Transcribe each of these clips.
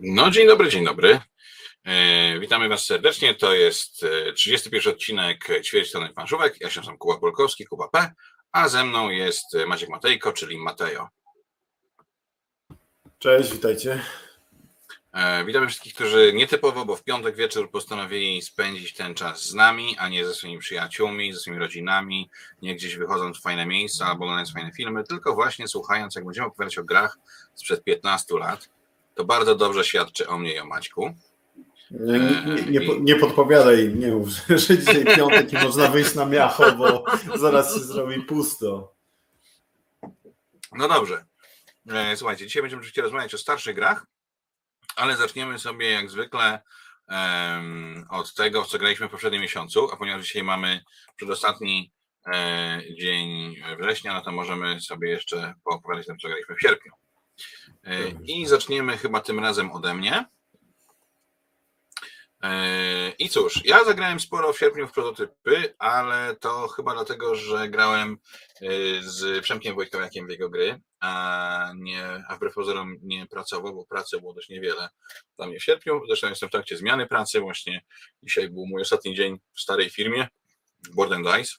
No, dzień dobry, dzień dobry. E, witamy Was serdecznie. To jest 31 e, odcinek Ćwierćtonek Planszówek. Ja się nazywam Kuba Polkowski, Kuba P., a ze mną jest Maciek Matejko, czyli Matejo. Cześć, witajcie. E, witamy wszystkich, którzy nietypowo, bo w piątek wieczór postanowili spędzić ten czas z nami, a nie ze swoimi przyjaciółmi, ze swoimi rodzinami, nie gdzieś wychodząc w fajne miejsca albo oglądając fajne filmy, tylko właśnie słuchając, jak będziemy opowiadać o grach sprzed 15 lat. To bardzo dobrze świadczy o mnie i o Maćku. Nie, nie, nie, nie podpowiadaj, nie mów, że dzisiaj piątek i można wyjść na miacho, bo zaraz się zrobi pusto. No dobrze. E, słuchajcie, dzisiaj będziemy oczywiście rozmawiać o starszych grach, ale zaczniemy sobie jak zwykle um, od tego, w co graliśmy w poprzednim miesiącu, a ponieważ dzisiaj mamy przedostatni e, dzień września, no to możemy sobie jeszcze poopowiadać o tym, co graliśmy w sierpniu. E, I zaczniemy chyba tym razem ode mnie. E, I cóż, ja zagrałem sporo w sierpniu w prototypy, ale to chyba dlatego, że grałem e, z Przemkiem Wojtkowiakiem w jego gry, a, nie, a wbrew pozorom nie pracował, bo pracy było dość niewiele dla mnie w sierpniu. Zresztą jestem w trakcie zmiany pracy. Właśnie dzisiaj był mój ostatni dzień w starej firmie Board and Dice,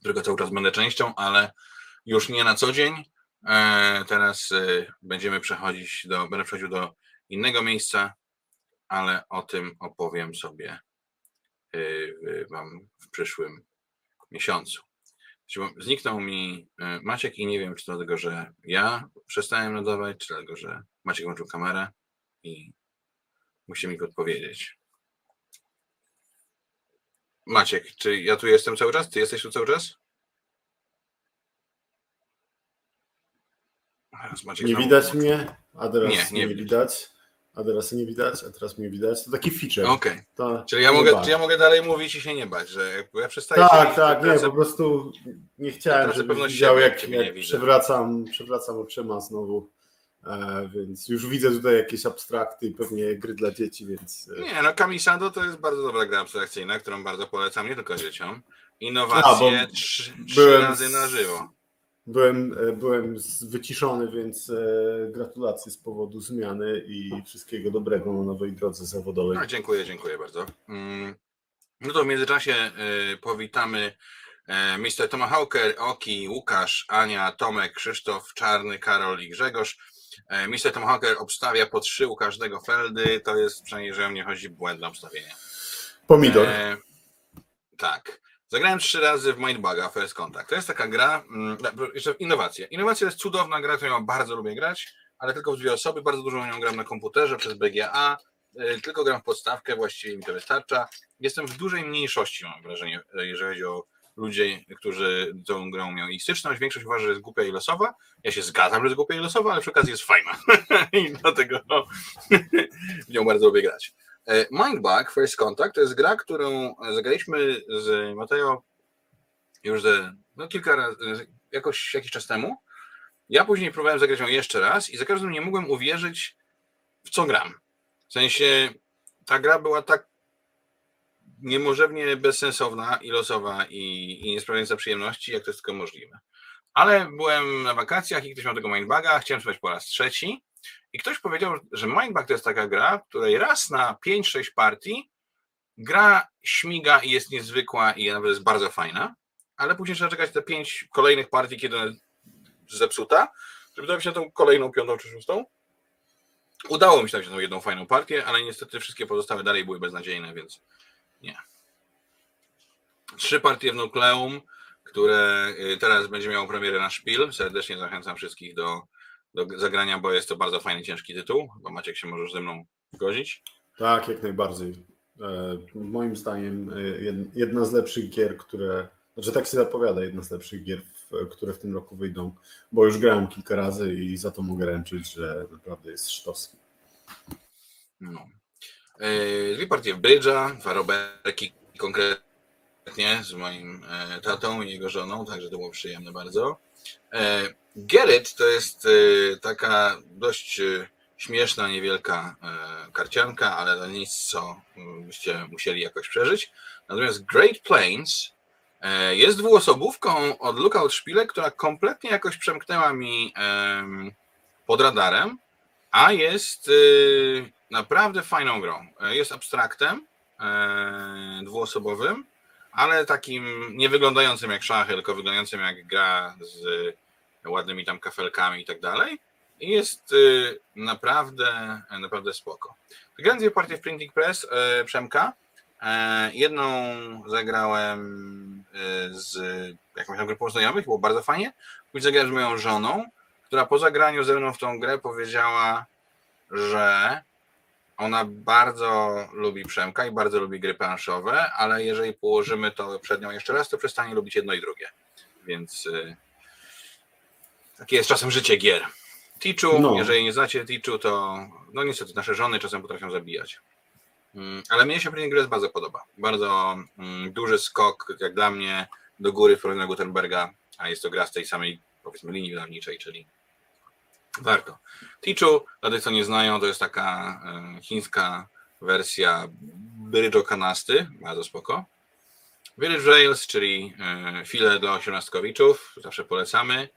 którego cały czas będę częścią, ale już nie na co dzień. E, teraz będziemy przechodzić do, będę przechodził do innego miejsca, ale o tym opowiem sobie y, Wam w przyszłym miesiącu. Zniknął mi y, Maciek i nie wiem, czy to dlatego, że ja przestałem nadawać, czy dlatego, że Maciek włączył kamerę i musi mi podpowiedzieć. Maciek, czy ja tu jestem cały czas? Ty jesteś tu cały czas? Nie widać mnie, a teraz nie, nie, nie widać a teraz nie widać, a teraz mnie widać. To taki feature. Okej. Okay. Czyli ja mogę, czy ja mogę dalej mówić i się nie bać, że ja przestaję Tak, tak, nie, po prostu nie chciałem, żeby widział, jak, jak przewracam, przewracam oczyma znowu. E, więc już widzę tutaj jakieś abstrakty i pewnie gry dla dzieci, więc... E, nie, no Kamisado to jest bardzo dobra gra abstrakcyjna, którą bardzo polecam, nie tylko dzieciom. Innowacje a, trzy, trzy razy na żywo. Byłem, e, byłem wyciszony, więc e, gratulacje z powodu zmiany i wszystkiego dobrego na nowej drodze zawodowej. No, dziękuję, dziękuję bardzo. Mm, no to w międzyczasie e, powitamy Mr. Tomahawker, Oki, Łukasz, Ania, Tomek, Krzysztof, Czarny, Karol i Grzegorz. Mr. Tomahawker obstawia po trzy u każdego feldy. To jest przynajmniej, że o mnie chodzi błędne obstawienie. Pomidor. E, tak. Zagrałem trzy razy w Mindbuga First Contact. To jest taka gra, mm, jeszcze innowacja. Innowacja jest cudowna gra, którą ja bardzo lubię grać, ale tylko w dwie osoby. Bardzo dużo nią gram na komputerze przez BGA. Y, tylko gram w podstawkę, właściwie mi to wystarcza. Jestem w dużej mniejszości, mam wrażenie, jeżeli chodzi o ludzi, którzy tą grą miał i styczność. Większość uważa, że jest głupia i losowa. Ja się zgadzam, że jest głupia i losowa, ale przy okazji jest fajna. I dlatego w nią bardzo lubię grać. E, Mindbug First Contact to jest gra, którą zagraliśmy z Mateo już ze, no kilka razy, jakoś jakiś czas temu. Ja później próbowałem zagrać ją jeszcze raz i za każdym nie mogłem uwierzyć, w co gram. W sensie ta gra była tak niemożliwie bezsensowna i losowa i, i nie sprawiająca przyjemności, jak to jest tylko możliwe. Ale byłem na wakacjach i ktoś miał tego Mindbuga, chciałem spróbować po raz trzeci i ktoś powiedział, że Mindbug to jest taka gra, w której raz na 5-6 partii gra śmiga i jest niezwykła i nawet jest bardzo fajna, ale później trzeba czekać te 5 kolejnych partii, kiedy ona zepsuta, żeby dobić na tą kolejną, piątą czy szóstą. Udało mi się na tą jedną fajną partię, ale niestety wszystkie pozostałe dalej były beznadziejne, więc nie. Trzy partie w Nukleum, które y, teraz będzie miało premierę na szpil. Serdecznie zachęcam wszystkich do do zagrania, bo jest to bardzo fajny, ciężki tytuł. Bo Maciek się możesz ze mną zgodzić. Tak, jak najbardziej. E, moim zdaniem e, jedna z lepszych gier, które, znaczy tak się zapowiada, jedna z lepszych gier, które w tym roku wyjdą, bo już grałem kilka razy i za to mogę ręczyć, że naprawdę jest sztos. No. E, dwie partie w Bridge'a, dwa roberki konkretnie z moim tatą i jego żoną, także to było przyjemne bardzo. Gerrit to jest y, taka dość y, śmieszna, niewielka karcianka, ale to nic, co byście musieli jakoś przeżyć. Natomiast Great Plains jest dwuosobówką od Lookout Szpilek, która kompletnie jakoś przemknęła mi pod radarem, a jest naprawdę fajną grą. Jest abstraktem dwuosobowym, ale takim nie wyglądającym jak szachy, tylko wyglądającym jak gra z ładnymi tam kafelkami i tak dalej. I jest y, naprawdę, naprawdę spoko. Grałem dwie partie w Printing Press y, Przemka. E, jedną zagrałem y, z jakąś tam grupą znajomych, było bardzo fajnie. Później zagrałem z moją żoną, która po zagraniu ze mną w tą grę powiedziała, że ona bardzo lubi Przemka i bardzo lubi gry planszowe, ale jeżeli położymy to przed nią jeszcze raz, to przestanie lubić jedno i drugie. Więc takie jest czasem życie gier. Tichu, no. jeżeli nie znacie Tichu, to no niestety nasze żony czasem potrafią zabijać. Mm, ale mnie się Printing Gress bardzo podoba. Bardzo mm, duży skok, jak dla mnie, do góry w porównaniu Gutenberga, a jest to gra z tej samej, powiedzmy, linii wydawniczej, czyli warto. Tichu, dla tych, co nie znają, to jest taka e, chińska wersja Bridge Kanasty, bardzo spoko. Village Rails, czyli e, file dla osiemnastkowiczów, zawsze polecamy.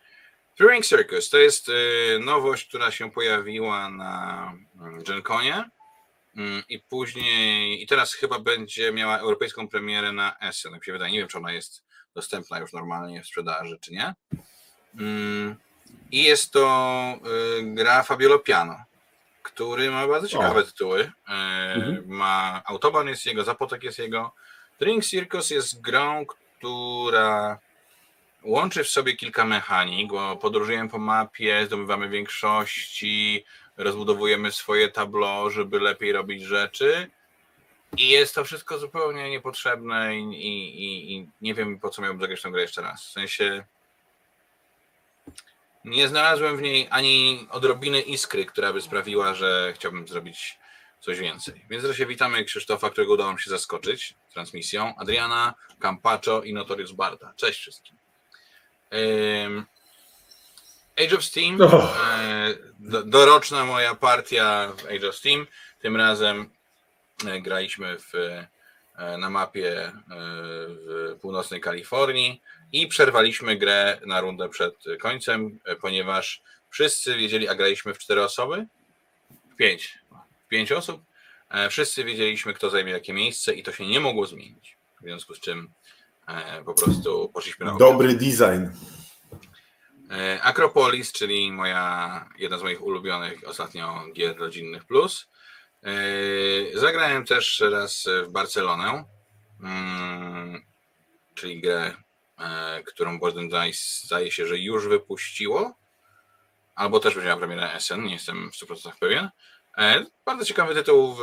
Touring Circus to jest y, nowość, która się pojawiła na mm, GenConie mm, i później, i teraz chyba będzie miała europejską premierę na Essen, jak się wydaje. Nie wiem, czy ona jest dostępna już normalnie w sprzedaży, czy nie. I jest to y, gra Fabiolo Piano, który ma bardzo ciekawe o. tytuły. Y, mhm. Ma Autobahn jest jego, Zapotek jest jego. Drink Circus jest grą, która łączy w sobie kilka mechanik, bo podróżujemy po mapie, zdobywamy większości, rozbudowujemy swoje tablo, żeby lepiej robić rzeczy. I jest to wszystko zupełnie niepotrzebne i, i, i nie wiem po co miałbym zagrać tę grę jeszcze raz. W sensie nie znalazłem w niej ani odrobiny iskry, która by sprawiła, że chciałbym zrobić coś więcej. Więc wreszcie witamy Krzysztofa, którego udało mi się zaskoczyć transmisją, Adriana, Campaccio i Notorius Barda. Cześć wszystkim. Age of Steam. Oh. Doroczna moja partia w Age of Steam. Tym razem e, graliśmy w, e, na mapie w północnej Kalifornii i przerwaliśmy grę na rundę przed końcem, ponieważ wszyscy wiedzieli, a graliśmy w cztery osoby? Pięć. Pięć osób. Wszyscy wiedzieliśmy, kto zajmie jakie miejsce i to się nie mogło zmienić. W związku z czym E, po prostu poszliśmy na Dobry design. E, Acropolis, czyli moja, jedna z moich ulubionych ostatnio gier rodzinnych plus. E, zagrałem też raz w Barcelonę, mm, czyli grę, którą Golden Dice zdaje się, że już wypuściło, albo też będzie miała premierę SN, nie jestem w 100% pewien. Bardzo ciekawy tytuł,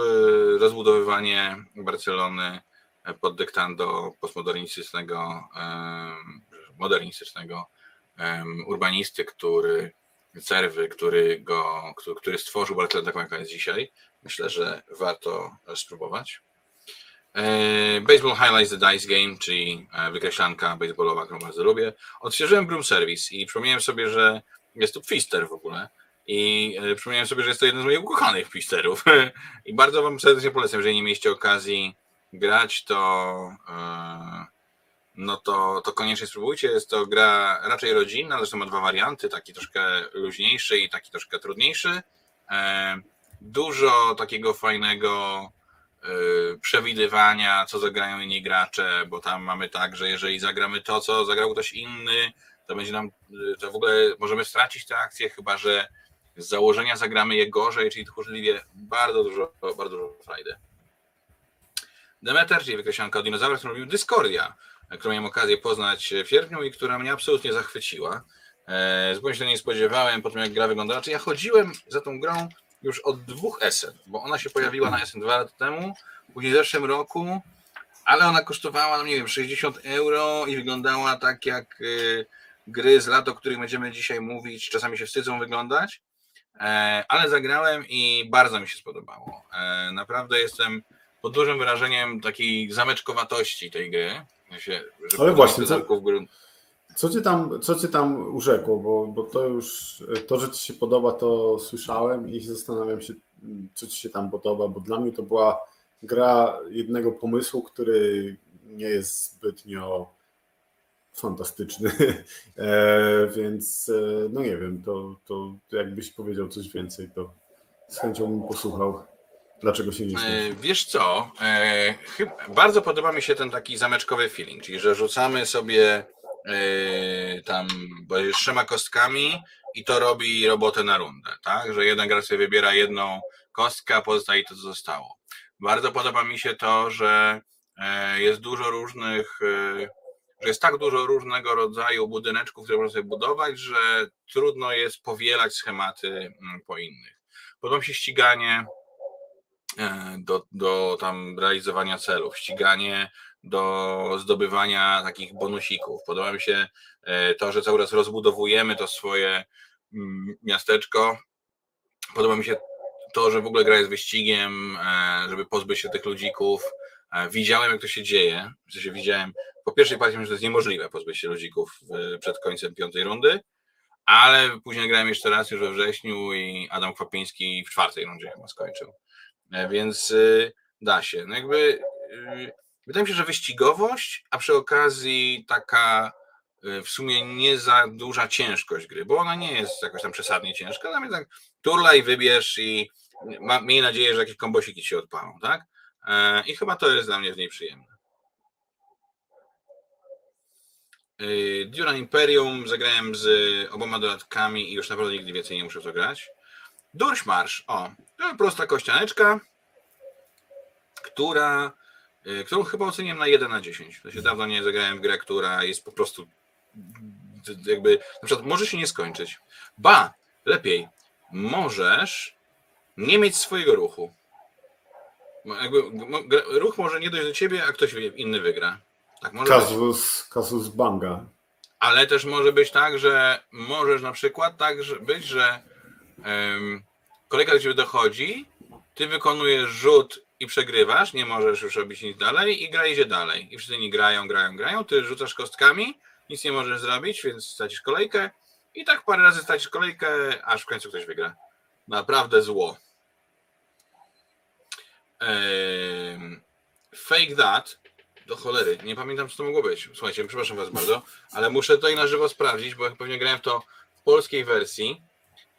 rozbudowywanie Barcelony pod dyktando postmodernistycznego, modernistycznego urbanisty, który Cerwy, który, go, który stworzył Barcelonę taką, jaka jest dzisiaj. Myślę, że warto spróbować. E, Baseball Highlights the Dice Game, czyli e, wykreślanka baseballowa, którą bardzo lubię. Odświeżyłem Broom Service i przypomniałem sobie, że jest to Pfister w ogóle. I e, przypomniałem sobie, że jest to jeden z moich ukochanych Pfisterów. I bardzo Wam serdecznie polecam, jeżeli nie mieliście okazji grać, to e, no to, to koniecznie spróbujcie. Jest to gra raczej rodzinna, zresztą ma dwa warianty, taki troszkę luźniejszy i taki troszkę trudniejszy. Dużo takiego fajnego przewidywania, co zagrają inni gracze, bo tam mamy tak, że jeżeli zagramy to, co zagrał ktoś inny, to będzie nam, to w ogóle możemy stracić tę akcję, chyba że z założenia zagramy je gorzej, czyli tchórzliwie bardzo dużo, bardzo dużo frajdy. Demeter, czyli wykreślanka od dinozaurów, którą robił Discordia, którą miałem okazję poznać w sierpniu i która mnie absolutnie zachwyciła. E, zupełnie się nie spodziewałem po tym, jak gra wyglądała. Czy ja chodziłem za tą grą już od dwóch SN, bo ona się pojawiła na SN dwa lata temu, później w zeszłym roku, ale ona kosztowała, no nie wiem, 60 euro i wyglądała tak jak y, gry z lat, o których będziemy dzisiaj mówić, czasami się wstydzą wyglądać, e, ale zagrałem i bardzo mi się spodobało. E, naprawdę jestem pod dużym wyrażeniem takiej zameczkowatości tej gry. Się, Ale właśnie, co, co, cię tam, co cię tam urzekło? Bo, bo to już, to, że ci się podoba, to słyszałem i zastanawiam się, co ci się tam podoba, bo dla mnie to była gra jednego pomysłu, który nie jest zbytnio fantastyczny, e, więc e, no nie wiem, to, to jakbyś powiedział coś więcej, to z chęcią bym posłuchał. Dlaczego się nie E, Wiesz co, e, bardzo podoba mi się ten taki zameczkowy feeling, czyli że rzucamy sobie tam bodajże trzema kostkami i to robi robotę na rundę, tak? Że jeden gracz sobie wybiera jedną kostkę, a pozostaje to, co zostało. Bardzo podoba mi się to, że e, jest dużo różnych, e, że jest tak dużo różnego rodzaju budyneczków, które można sobie budować, że trudno jest powielać schematy mm, po innych. Podoba mi się ściganie e, do, do tam realizowania celów, ściganie do zdobywania takich bonusików. Podoba mi się e, to, że cały czas rozbudowujemy to swoje mm, miasteczko. Podoba mi się to, że w ogóle gra jest wyścigiem, e, żeby pozbyć się tych ludzików. E, Widziałem, jak to się dzieje. W sensie widziałem, po pierwszej partii, że to jest niemożliwe pozbyć się ludzików przed końcem piątej rundy, ale później grałem jeszcze raz już we wrześniu i Adam Kwapiński w czwartej rundzie chyba skończył. Więc y, da się. No jakby y, wydaje mi się, że wyścigowość, a przy okazji taka y, w sumie nie za duża ciężkość gry, bo ona nie jest jakoś tam przesadnie ciężka, natomiast tak turlaj, wybierz i ma, miej nadzieję, że jakieś kombosiki ci się odpalą, tak? E, I chyba to jest dla mnie w niej przyjemne. Y, Duna Imperium zagrałem z oboma dodatkami i już naprawdę nigdy więcej nie muszę w to grać. Durchmarsz, o, to prosta kościaneczka, która, którą chyba oceniłem na 1 na 10. To się dawno nie zagrałem w grę, która jest po prostu jakby, na przykład może się nie skończyć. Ba, lepiej, możesz nie mieć swojego ruchu. Jakby, ruch może nie dojść do ciebie, a ktoś inny wygra. Tak może być. Kazus, kazus Banga. Ale też może być tak, że możesz na przykład tak że- być, że em, kolega do ciebie dochodzi, ty wykonujesz rzut i przegrywasz, nie możesz już robić nic dalej i gra idzie dalej. I wszyscy inni grają, grają, grają, ty rzucasz kostkami, nic nie możesz zrobić, więc stracisz kolejkę i tak parę razy stracisz kolejkę, aż w końcu ktoś wygra. Naprawdę zło. Em, Fake that do cholery, nie pamiętam co to mogło być. Słuchajcie, przepraszam was bardzo, ale muszę tutaj na żywo sprawdzić, bo pewnie grałem w to w polskiej wersji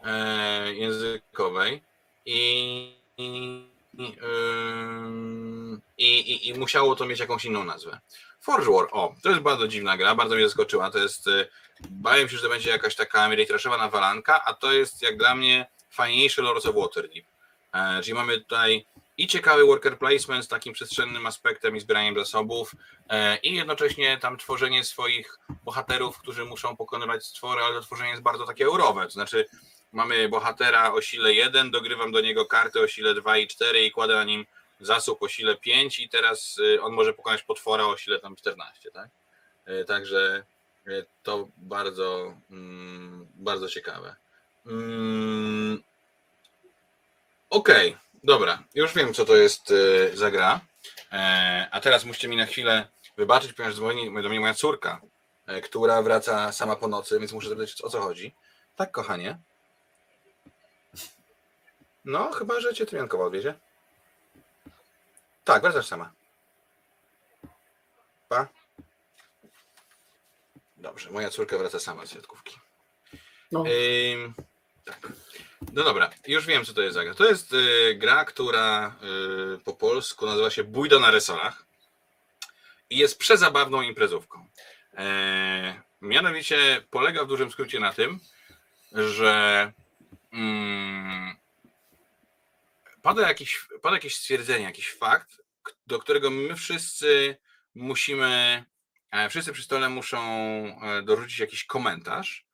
e, językowej i, i, i, ym, i, i, i musiało to mieć jakąś inną nazwę. Forge War, o, to jest bardzo dziwna gra, bardzo mnie zaskoczyła. To jest, e, bałem się, że to będzie jakaś taka Ameritraszowa nawalanka, a to jest jak dla mnie fajniejszy Lords of Waterdeep. E, czyli mamy tutaj i ciekawy worker placement z takim przestrzennym aspektem i zbieraniem zasobów e, i jednocześnie tam tworzenie swoich bohaterów, którzy muszą pokonywać stwory, ale to tworzenie jest bardzo takie eurowe, to znaczy mamy bohatera o sile 1, dogrywam do niego karty o sile 2 i 4 i kładę na nim zasób o sile 5 i teraz y, on może pokonać potwora o sile tam 14, tak? E, Także e, to bardzo, mm, bardzo ciekawe. Mm, Okej, dobra, już wiem, co to jest za gra. E, A teraz musicie mi na chwilę wybaczyć, ponieważ dzwoni do mnie moja córka, e, która wraca sama po nocy, więc muszę zapytać, o co chodzi. Tak, kochanie. No, chyba, że cię Tymiankowa odwiezie. Tak, wracasz sama. Pa. Dobrze, moja córka wraca sama z siatkówki. No, Ym, tak. No dobra, już wiem, co to jest za gra. To jest y, gra, która y, po polsku nazywa się Bójda na resorach i jest przezabawną imprezówką. E, mianowicie polega w dużym skrócie na tym, że mm, pada, jakiś, pada jakieś stwierdzenie, jakiś fakt, do którego my wszyscy musimy, e, wszyscy przy stole muszą e, dorzucić jakiś komentarz.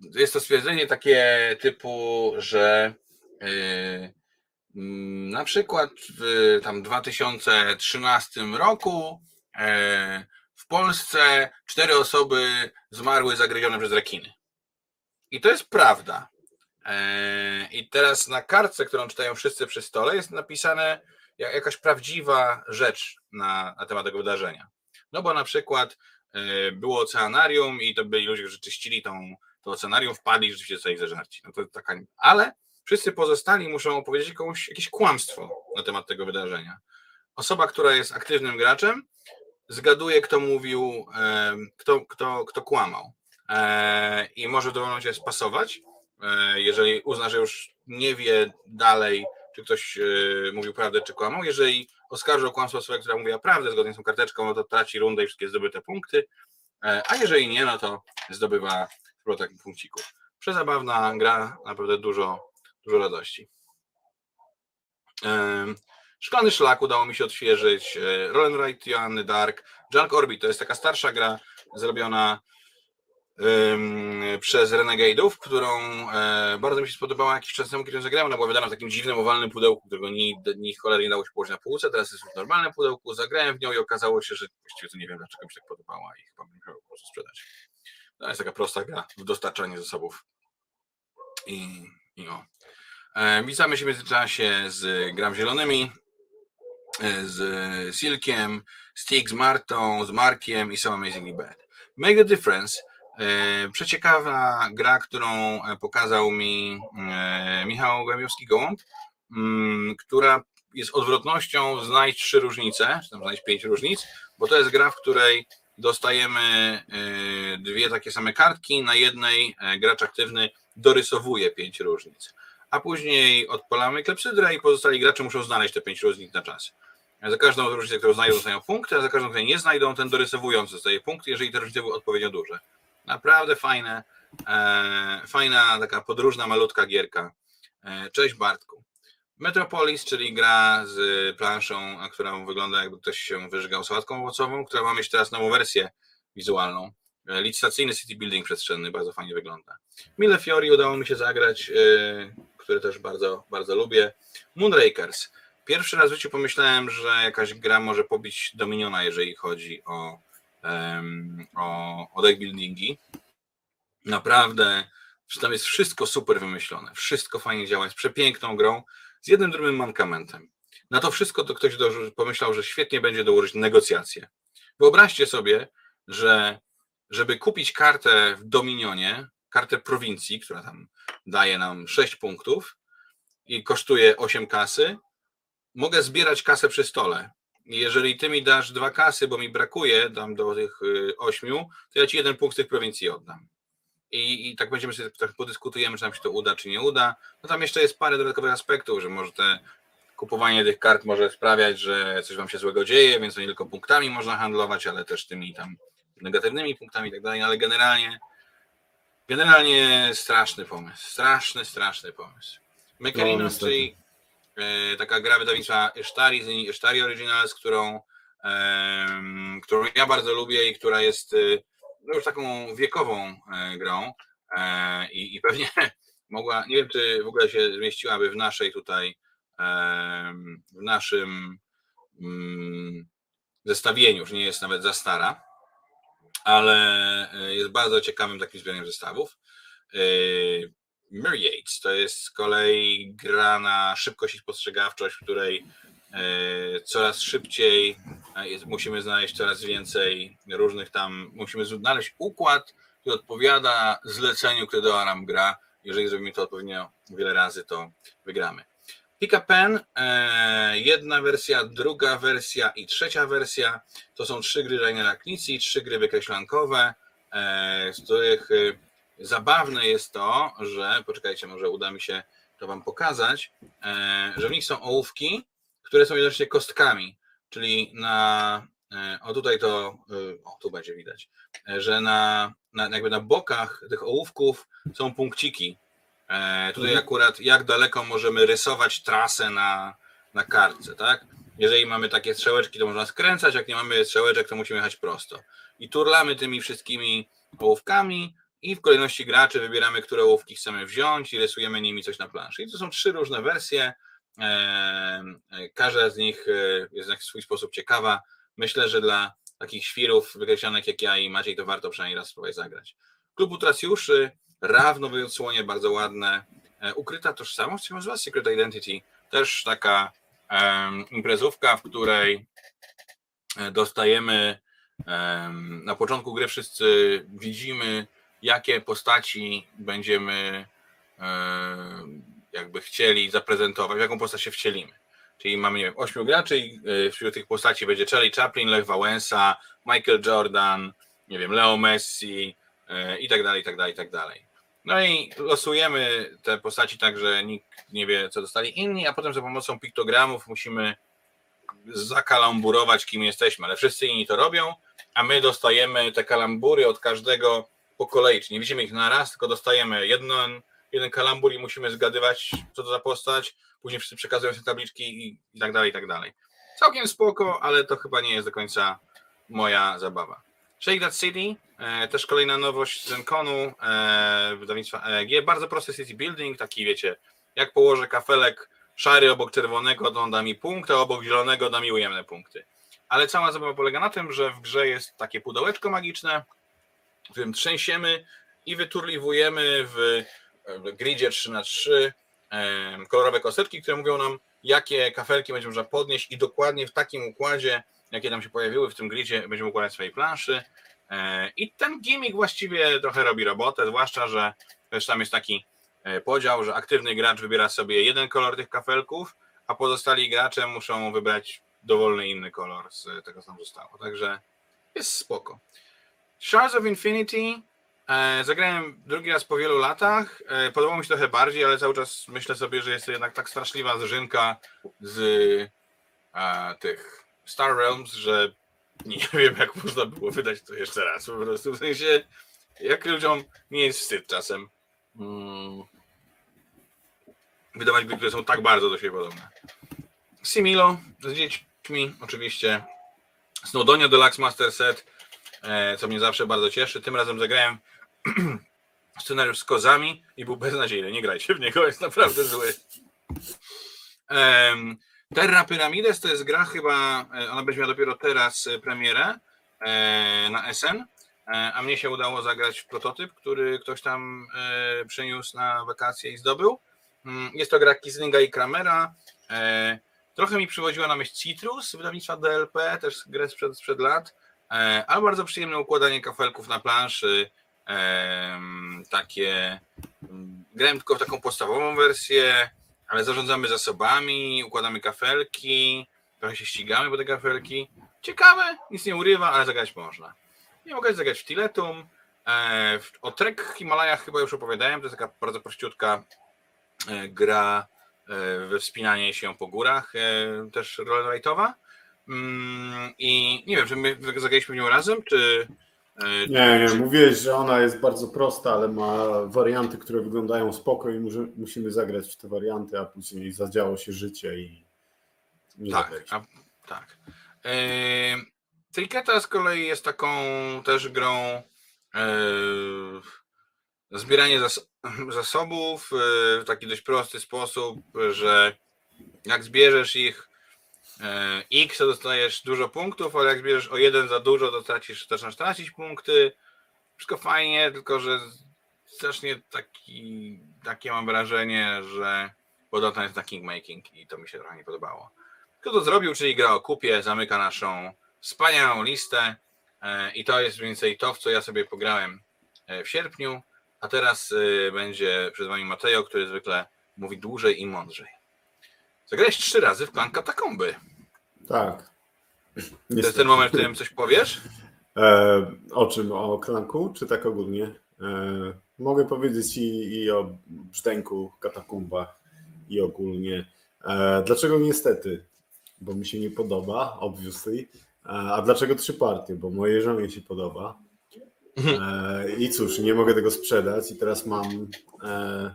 Jest to stwierdzenie takie typu, że y, na przykład w tam 2013 roku e, w Polsce cztery osoby zmarły zagryzione przez rekiny. I to jest prawda. E, I teraz na kartce, którą czytają wszyscy przy stole, jest napisane ja- jakaś prawdziwa rzecz na, na temat tego wydarzenia. No bo na przykład e, było oceanarium i to byli ludzie, którzy czyścili tą, to oceanarium, wpadli i rzeczywiście zostali zażarci. No to taka, ale wszyscy pozostali muszą opowiedzieć jakąś, jakieś kłamstwo na temat tego wydarzenia. Osoba, która jest aktywnym graczem, zgaduje, kto mówił, e, kto, kto, kto kłamał. I może w dowolnym momencie spasować, jeżeli uzna, że już nie wie dalej, czy ktoś e, mówił prawdę, czy kłamał. Jeżeli oskarży o kłamstwo osobę, która mówiła prawdę zgodnie z tą karteczką, no to traci rundę i wszystkie zdobyte punkty, a jeżeli nie, no to zdobywa sporo takich punkcików. Przezabawna gra, naprawdę dużo, dużo radości. Szklany Szlak udało mi się odświeżyć, Roll Right, Joanny Dark, Junk Orbit to jest taka starsza gra zrobiona przez Renegade'ów, którą e, bardzo mi się spodobała jakiś czas temu, kiedy zagrałem. Ona była wydana w takim dziwnym, owalnym pudełku, którego ni, ni cholery nie dało się położyć na półce. Teraz jest w normalnym pudełku. Zagrałem w nią i okazało się, że właściwie to nie wiem, dlaczego mi się tak podobała i chyba bym musiał po prostu sprzedać. To jest taka prosta gra w dostarczaniu zasobów. I, i o. E, witamy się w międzyczasie z Gram Zielonymi, e, z Silkiem, z Tig, z Martą, z Markiem i So Amazingly Bad. Make the Difference przeciekawa gra, którą e, pokazał mi e, Michał Głębiowski-Gołąb, mm, która jest odwrotnością znajdź trzy różnice, czy tam znajdź pięć różnic, bo to jest gra, w której dostajemy dwie takie same kartki, na jednej gracz aktywny dorysowuje pięć różnic, a później odpalamy klepsydrę i pozostali gracze muszą znaleźć te pięć różnic na czas. Za każdą różnicę, którą znajdą, dostają punkty, a za każdą, którą nie znajdą, ten dorysowujący dostaje punkty, jeżeli te różnice były odpowiednio duże. Naprawdę fajne, e, fajna taka podróżna, malutka gierka. E, cześć Bartku. Metropolis, czyli gra z planszą, która wygląda jakby ktoś się wyżygał sałatką owocową, która ma mieć teraz nową wersję wizualną. E, licytacyjny city building przestrzenny, bardzo fajnie wygląda. Mille Fiori udało mi się zagrać, który też bardzo, bardzo lubię. Moonrakers. Pierwszy raz w życiu pomyślałem, że jakaś gra może pobić Dominiona, jeżeli chodzi o o, o deck buildingi. Naprawdę, tam jest wszystko super wymyślone, wszystko fajnie działa, jest przepiękną grą, z jednym drugim mankamentem. Na to wszystko to ktoś pomyślał, że świetnie będzie dołożyć negocjacje. Wyobraźcie sobie, że żeby kupić kartę w Dominionie, kartę prowincji, która tam daje nam 6 punktów i kosztuje 8 kasy, mogę zbierać kasę przy stole jeżeli ty mi dasz dwa kasy, bo mi brakuje dam do tych y, ośmiu, to ja ci jeden punkt z tych prowincji oddam. I, I tak będziemy sobie tak podyskutujemy, czy nam się to uda, czy nie uda. No tam jeszcze jest parę dodatkowych aspektów, że może te kupowanie tych kart może sprawiać, że coś wam się złego dzieje, więc nie tylko punktami można handlować, ale też tymi tam negatywnymi punktami i tak dalej, ale generalnie generalnie straszny pomysł. Straszny, straszny pomysł. Mechaninos, no, czyli taka gra wydawnictwa Esztari, Esztari Originals, którą, którą ja bardzo lubię i która jest y, no już taką wiekową e, grą e, i, i pewnie mogła, nie wiem czy w ogóle się zmieściłaby w naszej tutaj, w naszym mm, zestawieniu, już nie jest nawet za stara, ale jest bardzo ciekawym takim zbiorem zestawów. Myriads to jest z kolei gra na szybkość i spostrzegawczość, w której e, coraz szybciej e, musimy znaleźć coraz więcej różnych tam, musimy znaleźć układ, który odpowiada zleceniu, które do nam gra. Jeżeli zrobimy to odpowiednio wiele razy, to wygramy. Pika Pen, e, jedna wersja, druga wersja i trzecia wersja. To są trzy gry Rainera Knici, trzy gry wykreślankowe, z których Zabawne jest to, że, poczekajcie, może uda mi się to Wam pokazać, e, że w nich są ołówki, które są jednocześnie kostkami, czyli na, e, o tutaj to, e, o tu będzie widać, że na, na jakby na bokach tych ołówków są punkciki. Tutaj mhm. akurat jak daleko możemy rysować trasę na, na kartce, tak? Jeżeli mamy takie strzałeczki, to można skręcać, jak nie mamy strzałeczek, to musimy jechać prosto. I turlamy tymi wszystkimi ołówkami, i w kolejności graczy wybieramy, które ołówki chcemy wziąć i rysujemy nimi coś na planszy. I to są trzy różne wersje. E, e, każda z nich e, jest w swój sposób ciekawa. Myślę, że dla takich świrów wykreślonych jak ja i Maciej, to warto przynajmniej raz spróbować zagrać. Klub Utracjuszy, Rawno odsłonie, bardzo ładne. Ukryta tożsamość, się nazywa Secret Identity, też taka um, imprezówka, w której dostajemy um, na początku gry wszyscy widzimy jakie postaci będziemy e, jakby chcieli zaprezentować, w jaką postać się wcielimy. Czyli mamy, nie wiem, ośmiu graczy i e, wśród tych postaci będzie Charlie Chaplin, Lech Wałęsa, Michael Jordan, nie wiem, Leo Messi, e, i tak dalej, i tak dalej, i tak dalej. No i losujemy te postaci tak, że nikt nie wie, co dostali inni, a potem za pomocą piktogramów musimy zakalamburować, kim jesteśmy, ale wszyscy inni to robią, a my dostajemy te kalambury od każdego po kolei, czyli nie widzimy ich na raz, tylko dostajemy jeden, jeden kalambur i musimy zgadywać, co to za postać, później wszyscy przekazują sobie tabliczki i, i tak dalej, i tak dalej. Całkiem spoko, ale to chyba nie jest do końca moja zabawa. Shake That City, e, też kolejna nowość z Enconu, e, wydawnictwa EEG, bardzo prosty city building, taki wiecie, jak położę kafelek szary obok czerwonego, to on da mi punkt, a obok zielonego da mi ujemne punkty. Ale cała zabawa polega na tym, że w grze jest takie pudełeczko magiczne, którym trzęsiemy i wyturliwujemy w gridzie 3 na 3 kolorowe kosteczki, które mówią nam, jakie kafelki będzie można podnieść i dokładnie w takim układzie, jakie nam się pojawiły w tym gridzie, będziemy układać swojej planszy. E, I ten gimmick właściwie trochę robi robotę, zwłaszcza, że też tam jest taki e, podział, że aktywny gracz wybiera sobie jeden kolor tych kafelków, a pozostali gracze muszą wybrać dowolny inny kolor z tego, co tam zostało. Także jest spoko. Shards of Infinity e, zagrałem drugi raz po wielu latach. E, podobało mi się trochę bardziej, ale cały czas myślę sobie, że jest to jednak tak straszliwa zżynka z e, tych Star Realms, że nie wiem, jak można było wydać to jeszcze raz. Po prostu w sensie, jak ludziom nie jest wstyd czasem mm, wydawać gry, które są tak bardzo do siebie podobne. Similo z dziećmi, oczywiście. Snowdonia Deluxe Master Set, co mnie zawsze bardzo cieszy. Tym razem zagrałem scenariusz z kozami i był beznadziejny. Nie grajcie w niego, jest naprawdę zły. Terra Pyramides to jest gra chyba, e, ona będzie miała dopiero teraz e, premierę e, na SN, a mnie się udało zagrać w prototyp, który ktoś tam przeniósł na wakacje i zdobył. Mm, jest to gra Kislinga i Kramera. Trochę mi przywodziła na myśl Citrus, wydawnictwa DLP, też grę sprzed, sprzed lat, ale bardzo przyjemne układanie kafelków na planszy, takie, grałem tylko w taką podstawową wersję, ale zarządzamy zasobami, układamy kafelki, trochę się ścigamy po te kafelki. Ciekawe, nic nie urywa, ale zagrać można. Nie mogę zagrać w Tiletum. E, o Trek Himalajach chyba już opowiadałem, to jest taka bardzo prościutka e, gra e, we wspinanie się po górach, też rollrightowa. Mm, I nie wiem, czy my zagraliśmy w nią razem, czy E, nie, nie, mówiłeś, że ona jest bardzo prosta, ale ma warianty, które wyglądają spoko i musimy zagrać w te warianty, a później zadziało się życie i nie Tak, a, tak. E, Triketa z kolei jest taką też grą e, zbieranie zas zasobów w taki dość prosty sposób, że jak zbierzesz ich X to dostajesz dużo punktów, ale jak zbierzesz o jeden za dużo, to tracisz, zaczynasz tracić punkty. Wszystko fajnie, tylko że strasznie taki, takie mam wrażenie, że podobno jest na kingmaking i to mi się trochę nie podobało. Kto to zrobił, czyli gra o kupie, zamyka naszą wspaniałą listę e, i to jest mniej więcej to, w co ja sobie pograłem e, w sierpniu, a teraz będzie przed wami Mateo, który zwykle mówi dłużej i mądrzej. Zagrałeś trzy razy w plan katakomby. Tak. To jest ten moment, w którym coś powiesz? E, o czym? O klanku, czy tak ogólnie? E, mogę powiedzieć i, i o brzdęku, katakumbach i ogólnie. E, dlaczego niestety? Bo mi się nie podoba, obviously. E, a dlaczego trzy partie? Bo mojej żonie się podoba. E, I cóż, nie mogę tego sprzedać i teraz mam e,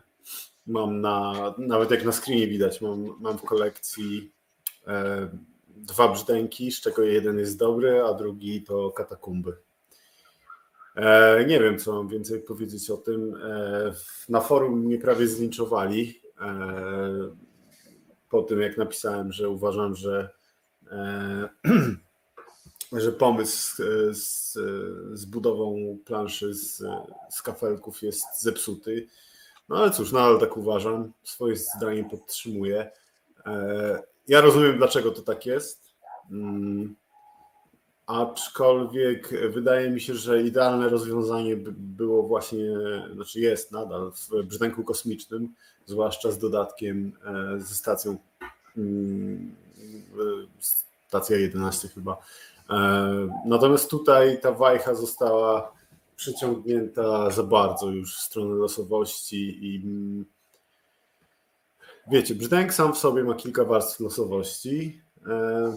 mam na, nawet jak na screenie widać, mam, mam w kolekcji e, dwa brzdęki, z czego jeden jest dobry, a drugi to katakumby. E, nie wiem, co mam więcej powiedzieć o tym. E, na forum mnie prawie zlinczowali e, po tym, jak napisałem, że uważam, że e, że pomysł z, z budową planszy z, z kafelków jest zepsuty no ale cóż, nadal tak uważam, swoje zdanie podtrzymuję. E, ja rozumiem, dlaczego to tak jest. Mm, aczkolwiek wydaje mi się, że idealne rozwiązanie było właśnie, znaczy jest nadal w brzdęku kosmicznym, zwłaszcza z dodatkiem e, ze stacją mm, stacja 11 chyba. E, natomiast tutaj ta wajcha została przyciągnięta za bardzo już w stronę losowości i mm, wiecie, brzdęk sam w sobie ma kilka warstw losowości e,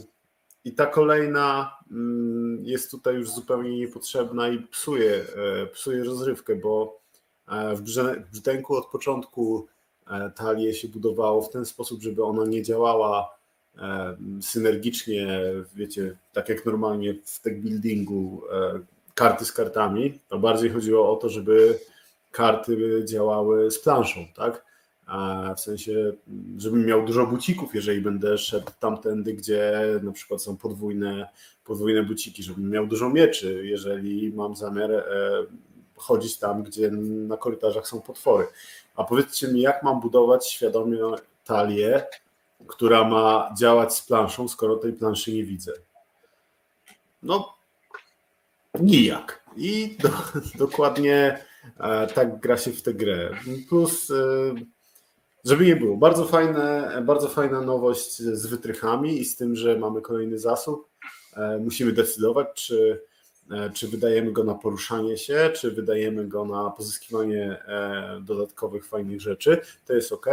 i ta kolejna mm, jest tutaj już zupełnie niepotrzebna i psuje, e, psuje rozrywkę, bo w brzdęku od początku talię się budowało w ten sposób, żeby ona nie działała synergicznie, wiecie, tak jak normalnie w tech buildingu karty z kartami, to bardziej chodziło o to, żeby karty działały z planszą, tak? A w sensie, żebym miał dużo bucików, jeżeli będę szedł tamtędy, gdzie na przykład są podwójne, podwójne buciki, żebym miał dużo mieczy, jeżeli mam zamiar e, chodzić tam, gdzie na korytarzach są potwory. A powiedzcie mi, jak mam budować świadomie talię, która ma działać z planszą, skoro tej planszy nie widzę? No, Nijak. I do, dokładnie e, tak gra się w tę grę. Plus, e, żeby nie było, bardzo, fajne, bardzo fajna nowość z wytrychami i z tym, że mamy kolejny zasób. E, musimy decydować, czy, czy wydajemy go na poruszanie się, czy wydajemy go na pozyskiwanie dodatkowych fajnych rzeczy. To jest ok.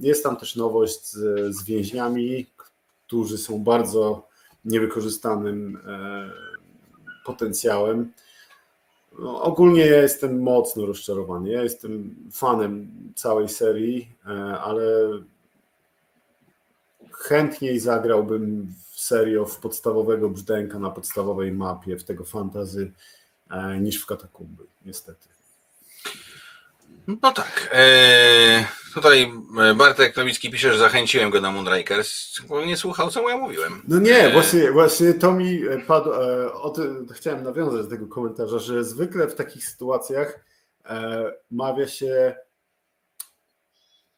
Jest tam też nowość z, z więźniami, którzy są bardzo niewykorzystanym potencjałem. No, ogólnie ja jestem mocno rozczarowany. Ja jestem fanem całej serii, e, ale chętniej zagrałbym w serio w podstawowego brzdęka na podstawowej mapie, w tego fantazy, e, niż w katakumby, niestety. No tak. Eee, tutaj e, Bartek Nowicki pisze, że zachęciłem go na Moonrakers. Nie słuchał, co ja mówiłem. No nie, eee. właśnie, właśnie to mi e, padło. E, o tym, chciałem nawiązać do tego komentarza, że zwykle w takich sytuacjach e, mawia się.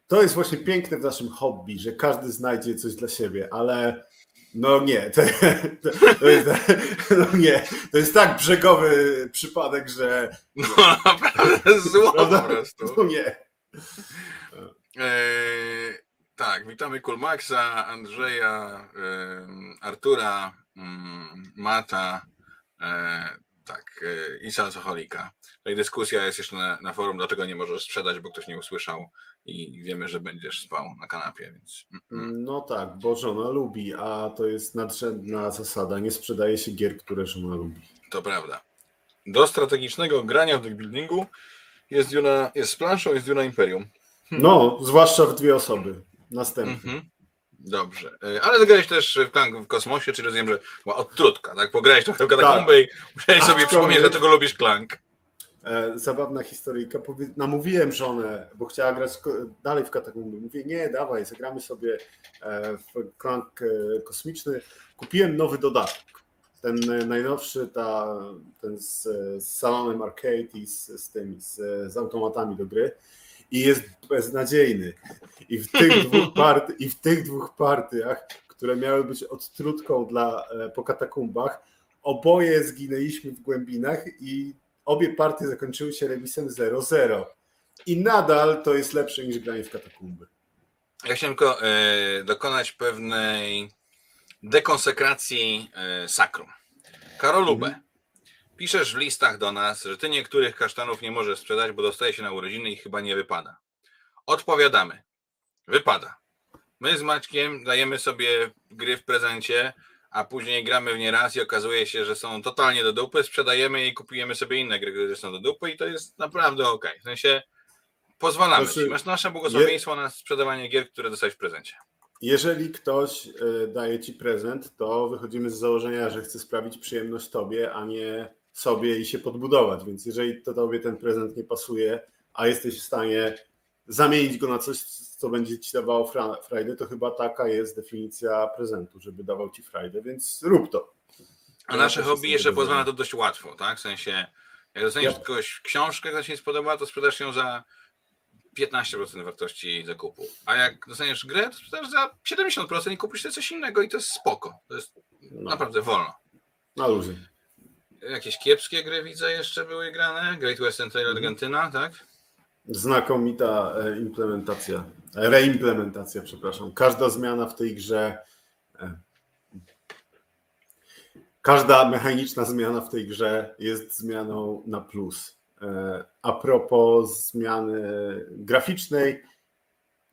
To jest właśnie piękne w naszym hobby, że każdy znajdzie coś dla siebie, ale no nie, to, to, to, jest, no nie, to jest tak brzegowy przypadek, że. No naprawdę zło po prostu. No nie. E, tak, witamy Kulmaxa, Andrzeja, e, Artura, mm, Mata, e, tak, e, i Salsoholika. Tutaj dyskusja jest jeszcze na, na forum, dlaczego nie możesz sprzedać, bo ktoś nie usłyszał i wiemy, że będziesz spał na kanapie, więc. No tak, bo żona lubi, a to jest nadrzędna zasada. Nie sprzedaje się gier, które żona lubi. To prawda. Do strategicznego grania w deckbuildingu jest Duna, jest z planszą, jest Duna Imperium. No, zwłaszcza w dwie osoby. Następnie. Mhm. Dobrze. E, ale zagrałeś też w Klank w kosmosie, czyli rozumiem, że była odtrutka, tak? Pograłeś trochę w katakumby tak. i musiałeś sobie przypomnieć, dlaczego lubisz Klank. E, zabawna historyjka. Namówiłem żonę, bo chciała grać dalej w katakumby. Mówię, nie, dawaj, zagramy sobie e, w klank e, kosmiczny. Kupiłem nowy dodatek. Ten najnowszy, ta, ten z, z salonem arcade i z, z tymi, z, z automatami do gry i jest beznadziejny. I w tych dwóch, part, i w tych dwóch partiach, które miały być odtrutką dla, po katakumbach, oboje zginęliśmy w głębinach i obie partie zakończyły się remisem 0-0. I nadal to jest lepsze niż granie w katakumby. Ja chciałem tylko e, dokonać pewnej dekonsekracji e, sakrum. Karolubę, mhm. piszesz w listach do nas, że ty niektórych kasztanów nie możesz sprzedać, bo dostaje się na urodziny i chyba nie wypada. Odpowiadamy. Wypada. My z Maćkiem dajemy sobie gry w prezencie, a później gramy w nie raz i okazuje się, że są totalnie do dupy, sprzedajemy je i kupujemy sobie inne gry, które są do dupy i to jest naprawdę ok. W sensie pozwalamy znaczy, ci. Masz nasze błogosławieństwo je... na sprzedawanie gier, które dostałeś w prezencie. Jeżeli ktoś e, daje ci prezent, to wychodzimy z założenia, że chce sprawić przyjemność tobie, a nie sobie i się podbudować. Więc jeżeli to tobie ten prezent nie pasuje, a jesteś w stanie zamienić go na coś, co będzie ci dawało frajdę, to chyba taka jest definicja prezentu, żeby dawał ci frajdę, więc rób to. A nasze hobby jeszcze pozwala to dość łatwo, tak? W sensie, jak dostaniesz ja. kogoś książkę, która się nie spodoba, to sprzedasz ją za 15% wartości zakupu. A jak dostaniesz grę, to sprzedasz za 70% i kupisz sobie coś innego i to jest spoko. To jest no. naprawdę wolno. Na luzie. Jakieś kiepskie gry widzę jeszcze były grane. Great Western Trail mhm. Argentyna, tak? Znakomita e, implementacja, reimplementacja, przepraszam. Każda zmiana w tej grze. E, każda mechaniczna zmiana w tej grze jest zmianą na plus. E, a propos zmiany graficznej,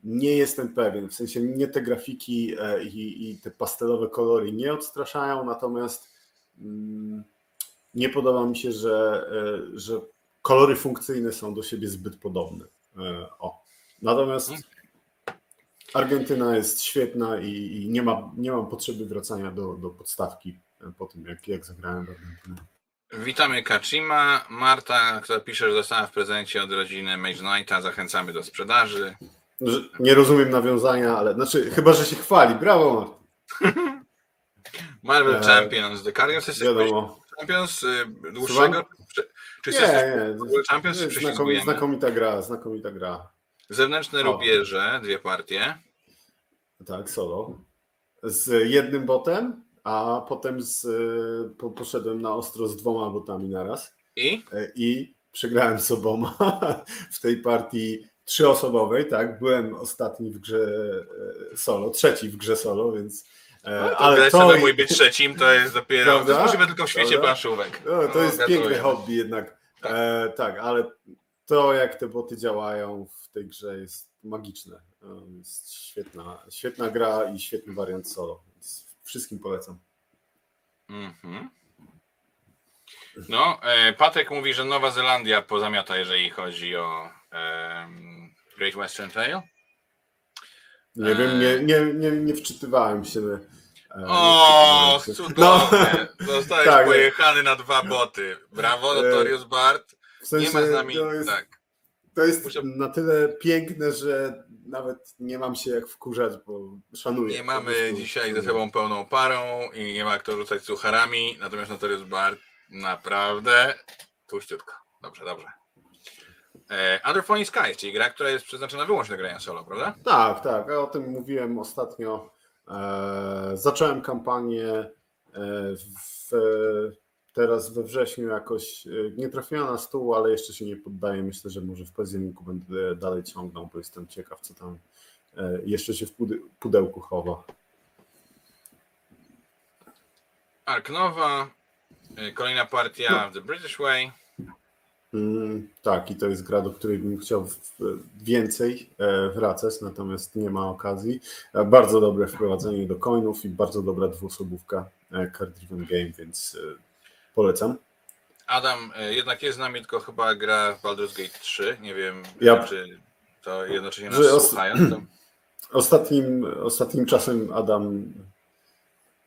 nie jestem pewien. W sensie mnie te grafiki i, i te pastelowe kolory nie odstraszają, natomiast mm, nie podoba mi się, że, że kolory funkcyjne są do siebie zbyt podobne. O. Natomiast Argentyna jest świetna i, i, nie, ma, nie mam potrzeby wracania do, do podstawki po tym, jak, jak zagrałem w Argentynę. Witamy Kachima. Marta, która pisze, że dostała w prezencie od rodziny Mage Knighta. Zachęcamy do sprzedaży. Nie rozumiem nawiązania, ale znaczy, chyba, że się chwali. Brawo, Marta. Marvel e, Champions. The Guardians jest. Champions y, dłuższego? Czy, czy nie, nie. Champions, czy znakomita, znakomita gra, znakomita gra. Zewnętrzne rubieże, dwie partie. Tak, solo. Z jednym botem a potem z, po, poszedłem na ostro z dwoma botami naraz. I? E, I przegrałem z oboma w tej partii trzyosobowej, tak? Byłem ostatni w grze e, solo, trzeci w grze solo, więc. E, no, to ale to mój być trzecim to jest dopiero. Prawda? To jest możliwe tylko w świecie Prawda? planszówek. No, to no, jest piękne hobby jednak. Tak. E, tak, ale to jak te boty działają w tej grze jest magiczne. Jest świetna, świetna gra i świetny wariant solo. Wszystkim polecam. Mm-hmm. No, e, Patryk mówi, że Nowa Zelandia pozamiata, jeżeli chodzi o e, Great Western Trail. Nie wiem, nie, nie, nie, nie wczytywałem się. E, o, cudowne. No, Zostałeś tak, pojechany na dwa boty. Brawo, e, Notorious Bart. W sensie, nie ma z nami. To jest, tak. to jest Muszę... na tyle piękne, że nawet nie mam się jak wkurzać, bo szanuję. Nie mamy dzisiaj ze sobą pełną parą i nie ma kto rzucać sucharami, natomiast Notorious Bar naprawdę tłuściutko. Dobrze, dobrze. E, Under Falling Skies, czyli gra, która jest przeznaczona wyłącznie do grania solo, prawda? Tak, tak. O tym mówiłem ostatnio. E, zacząłem kampanię e, w teraz we wrześniu jakoś nie trafiła na stół, ale jeszcze się nie poddaję. Myślę, że może w październiku będę dalej ciągnął, bo jestem ciekaw, co tam jeszcze się w pudełku chowa. Arknowa, kolejna partia no. The British Way. Mm, tak, i to jest gra, do której bym chciał więcej e, wracać, natomiast nie ma okazji. E, bardzo dobre wprowadzenie do coinów i bardzo dobra dwuosobówka Card Driven Game, więc Polecam. Adam e, jednak jest z nami, tylko chyba gra w Baldur's Gate 3. Nie wiem, ja. czy to jednocześnie nas os... słuchają. To... Ostatnim, ostatnim czasem Adam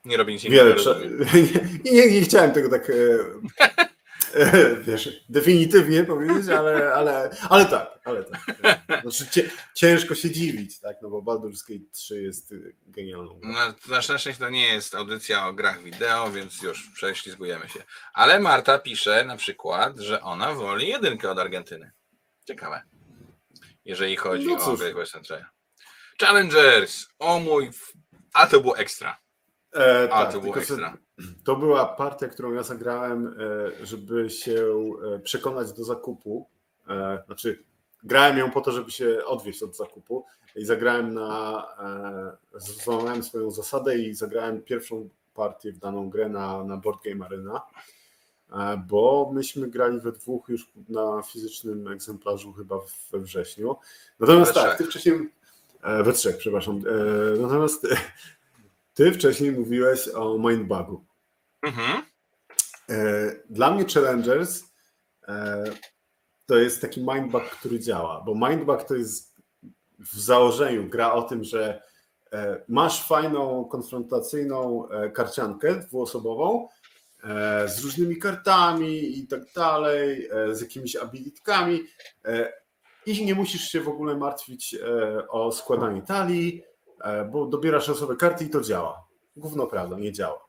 nie robi nic innego. nie, nie, nie, chciałem tego tak e, wiesz, definitywnie powiedzieć, ale, ale, ale tak, ale tak. Znaczy, ciężko się dziwić, tak, no bo Baldur's Gate 3 jest genialną grą. No, na szczęście to nie jest audycja o grach wideo, więc już prześlizgujemy się. Ale Marta pisze na przykład, że ona woli jedynkę od Argentyny. Ciekawe. Jeżeli chodzi no o Great Western Trail. Challengers! O mój... A to było ekstra. E, A tak, to było ekstra. To była partia, którą ja zagrałem, e, żeby się e, przekonać do zakupu. E, znaczy, grałem ją po to, żeby się odwieźć od zakupu i zagrałem na. Złamałem swoją zasadę i zagrałem pierwszą partię w daną grę na, na Board Game Arena, bo myśmy grali we dwóch już na fizycznym egzemplarzu chyba we wrześniu. Natomiast tak, ty wcześniej. We trzech, przepraszam. Natomiast ty wcześniej mówiłeś o Mindbugu. Mhm. E, dla mnie Challengers e, to jest taki mindbug, który działa, bo mindbug to jest w założeniu gra o tym, że e, masz fajną, konfrontacyjną karciankę dwuosobową z różnymi kartami i tak dalej, z jakimiś abilitkami i nie musisz się w ogóle martwić o składanie talii, bo dobierasz osobę karty i to działa. Gówno prawda, nie działa.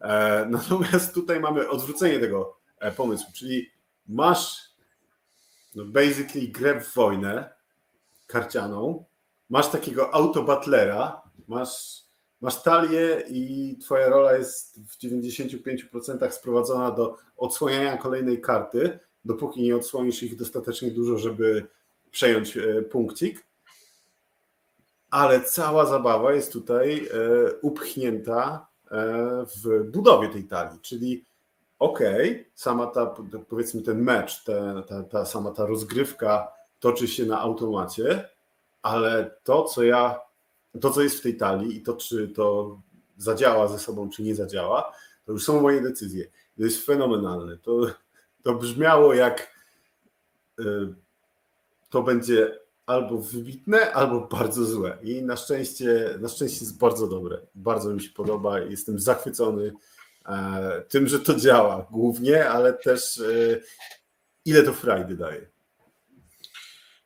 E, natomiast tutaj mamy odwrócenie tego e, pomysłu, czyli masz no basically grę w wojnę karcianą, masz takiego autobatlera, masz, masz talię i twoja rola jest w 95% sprowadzona do odsłaniania kolejnej karty, dopóki nie odsłonisz ich dostatecznie dużo, żeby przejąć e, punkcik. Ale cała zabawa jest tutaj upchnięta w budowie tej talii, czyli okej, okay, sama ta, powiedzmy ten mecz, ta, ta, ta sama ta rozgrywka toczy się na automacie, ale to, co ja, to, co jest w tej talii i to, czy to zadziała ze sobą, czy nie zadziała, to już są moje decyzje. To jest fenomenalne. To, to brzmiało jak y, to będzie albo wybitne, albo bardzo złe. I na szczęście, na szczęście jest bardzo dobre. Bardzo mi się podoba. Jestem zachwycony e, tym, że to działa głównie, ale też e, ile to frajdy daje.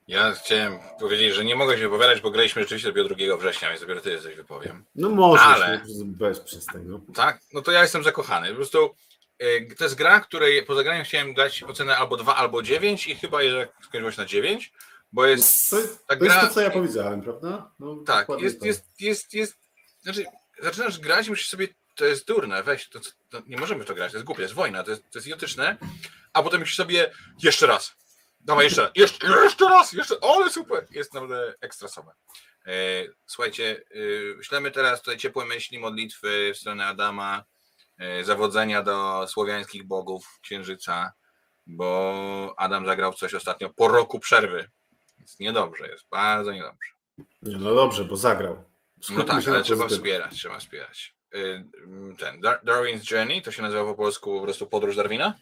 Ja chciałem powiedzieć, że nie mogę się wypowiadać, bo graliśmy rzeczywiście dopiero 2 września, więc dopiero ty coś wypowiem. No może, ale... bez przestań. No. Tak? No to ja jestem zakochany. Po prostu y, to jest gra, której po zagraniu chciałem dać ocenę albo 2, albo 9 i chyba jednak skończyło się na 9, bo jest... To, to gra... jest to, co ja powiedziałem, prawda? No, tak, jest, jest, jest, jest, znaczy zaczynasz grać i myślisz sobie, to jest durne, weź, to, to, nie możemy to grać, to jest głupie, to jest wojna, to jest, to jest idiotyczne, a potem myślisz sobie, jeszcze raz, Dawaj jeszcze, jeszcze, jeszcze raz, jeszcze, ale super, jest naprawdę ekstrasowe. E, słuchajcie, e, ślemy teraz tutaj ciepłe myśli, modlitwy w stronę Adama, e, zawodzenia do słowiańskich bogów Księżyca, bo Adam zagrał coś ostatnio po roku przerwy. Jest niedobrze, jest bardzo niedobrze. Nie, no dobrze, bo zagrał. no tak, ale trzeba wspierać, trzeba wspierać. Ten Darwin's Journey, to się nazywa po polsku po prostu Podróż Darwina?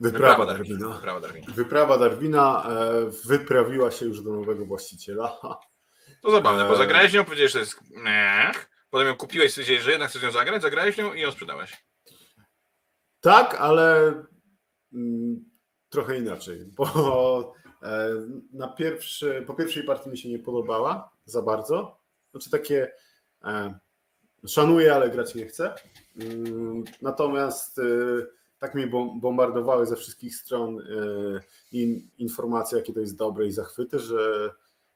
Wyprawa, Darwina. Wyprawa Darwina. Wyprawa Darwina e, wyprawiła się już do nowego właściciela. To zabawne, bo e, zagrałeś nią, powiedziałeś, że jest mech, potem ją kupiłeś, stwierdziłeś, że jednak chcesz ją zagrać, zagrałeś nią i ją sprzedałeś. Tak, ale mm, trochę inaczej, bo na pierwszy, po pierwszej partii mi się nie podobała za bardzo. Znaczy takie e, szanuję, ale grać nie chcę. Mm, natomiast e, tak mnie bombardowały ze wszystkich stron informacje, jakie to jest dobre i zachwyty, że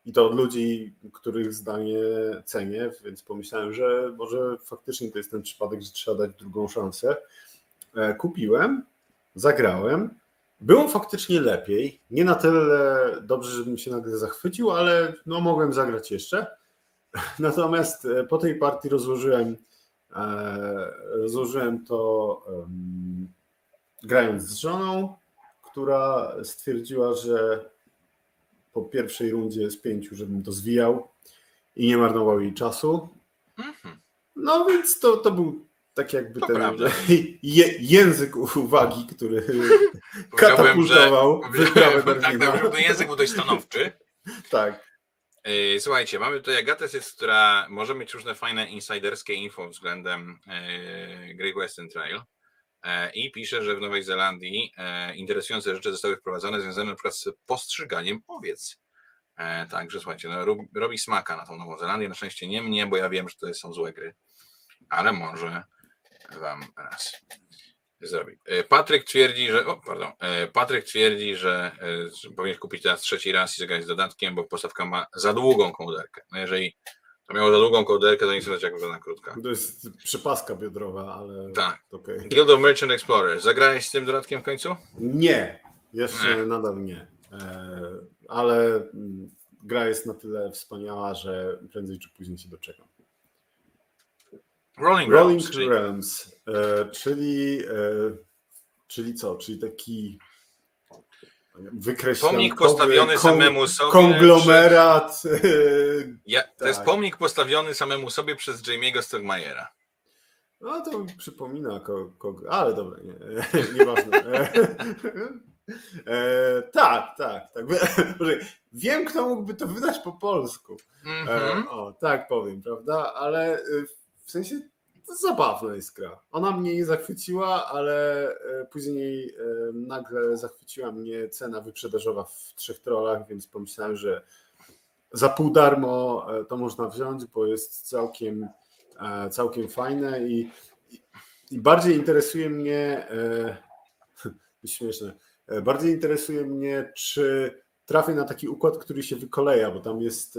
i to od ludzi, których zdanie cenię, więc pomyślałem, że może faktycznie to jest ten przypadek, że trzeba dać drugą szansę. E, kupiłem, zagrałem. Było faktycznie lepiej. Nie na tyle dobrze, żebym się nagle zachwycił, ale no mogłem zagrać jeszcze. Natomiast e, po tej partii rozłożyłem, e, rozłożyłem to grając z żoną, która stwierdziła, że po pierwszej rundzie z pięciu, żebym to zwijał i nie marnował jej czasu. Mhm. No więc to, to był tak jakby to ten je, język uwagi, który katapultował wyprawę Darwina. Tak, język był dość stanowczy. tak. E, słuchajcie, mamy tutaj Agatę, która może mieć różne fajne insiderskie info względem e, Great Western Trail. E, i pisze, że w Nowej Zelandii e, interesujące rzeczy zostały wprowadzone związane na przykład z postrzyganiem owiec. E, także słuchajcie, no, robi smaka na tą Nową Zelandię. Na szczęście nie mnie, bo ja wiem, że to są złe gry, ale może wam raz zrobi. Patryk twierdzi, że. O, pardon. Patryk twierdzi, że, że powinien kupić teraz trzeci raz i zagrać z dodatkiem, bo postawka ma za długą kołderkę. No jeżeli to miało za długą kołderkę, to nie słychać jak na krótka. To jest przypaska biodrowa, ale. Tak. Okay. Guild of Merchant Explorer. Zagrałeś z tym dodatkiem w końcu? Nie. Jeszcze nie. nadal nie. E, ale mm, gra jest na tyle wspaniała, że prędzej czy później się doczekam. Rolling, Rolling czyli... E, czyli, e, czyli co? Czyli taki Pomnik postawiony samemu sobie. Konglomerat. Ja, to tak. jest pomnik postawiony samemu sobie przez Jamie'ego Stogmajera. No to mi przypomina kogo, ale dobra, nie, nieważne. e, tak, tak, tak. Wiem, kto mógłby to wydać po polsku. Mm -hmm. e, mhm. o, tak powiem, prawda? Ale e, w sensie zabawna jest gra. Ona mnie nie zachwyciła, ale e, później e, nagle zachwyciła mnie cena wyprzedażowa w trzech trollach, więc pomyślałem, że za pół darmo e, to można wziąć, bo jest całkiem, całkiem fajne i, i bardziej interesuje mnie śmieszne, bardziej interesuje mnie, czy trafię na taki układ, który się wykoleja, bo tam jest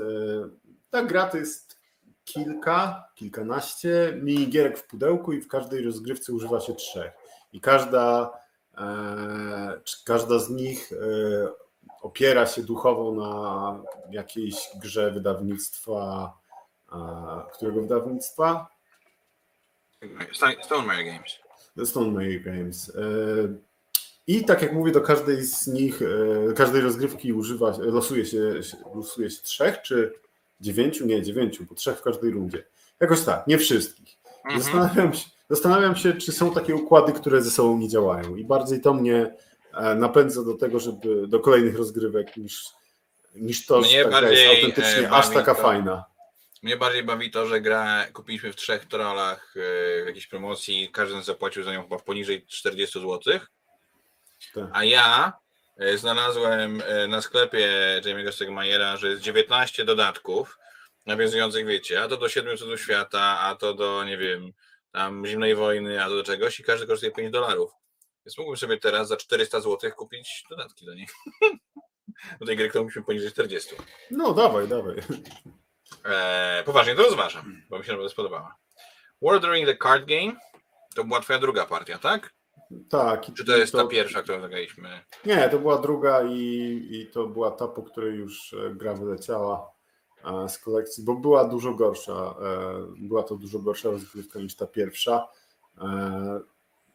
ta gra to jest kilka, kilkanaście minigierek w pudełku i w każdej rozgrywce używa się trzech. I każda, e, każda z nich e, opiera się duchowo na jakiejś grze wydawnictwa, e, którego wydawnictwa? Stonemaier Games. Stonemaier Games. I tak jak mówię, do każdej z nich, każdej rozgrywki używa, losuje się, losuje się trzech czy dziewięciu? Nie, dziewięciu, bo trzech w każdej rundzie. Jakoś tak, nie wszystkich. Mhm. Zastanawiam, się, zastanawiam się, czy są takie układy, które ze sobą nie działają. I bardziej to mnie napędza do tego, żeby do kolejnych rozgrywek niż, niż to, że taka jest autentycznie aż taka to, fajna. Mnie bardziej bawi to, że gra kupiliśmy w trzech trollach e, w jakiejś promocji, każdy zapłacił za nią chyba poniżej 40 zł. Tak. A ja e, znalazłem e, na sklepie Jamie'ego Stegmajera, że jest 19 dodatków nawiązujących, wiecie, a to do Siedmiu Cudów Świata, a to do, nie wiem, tam Zimnej Wojny, a to do czegoś i każdy kosztuje 5 dolarów. Więc mógłbym sobie teraz za 400 zł kupić dodatki do niej. do tej gry, którą musimy poniżej 40. No, dawaj, dawaj. Eee, poważnie to rozważam, bo mi się naprawdę spodobała. Ordering the Card Game to była twoja druga partia, tak? Tak. Czy to jest to... ta pierwsza, którą zagraliśmy? Nie, to była druga i, i to była ta, po której już e, gra wyleciała e, z kolekcji, bo była dużo gorsza. E, była to dużo gorsza rozgrywka niż ta pierwsza.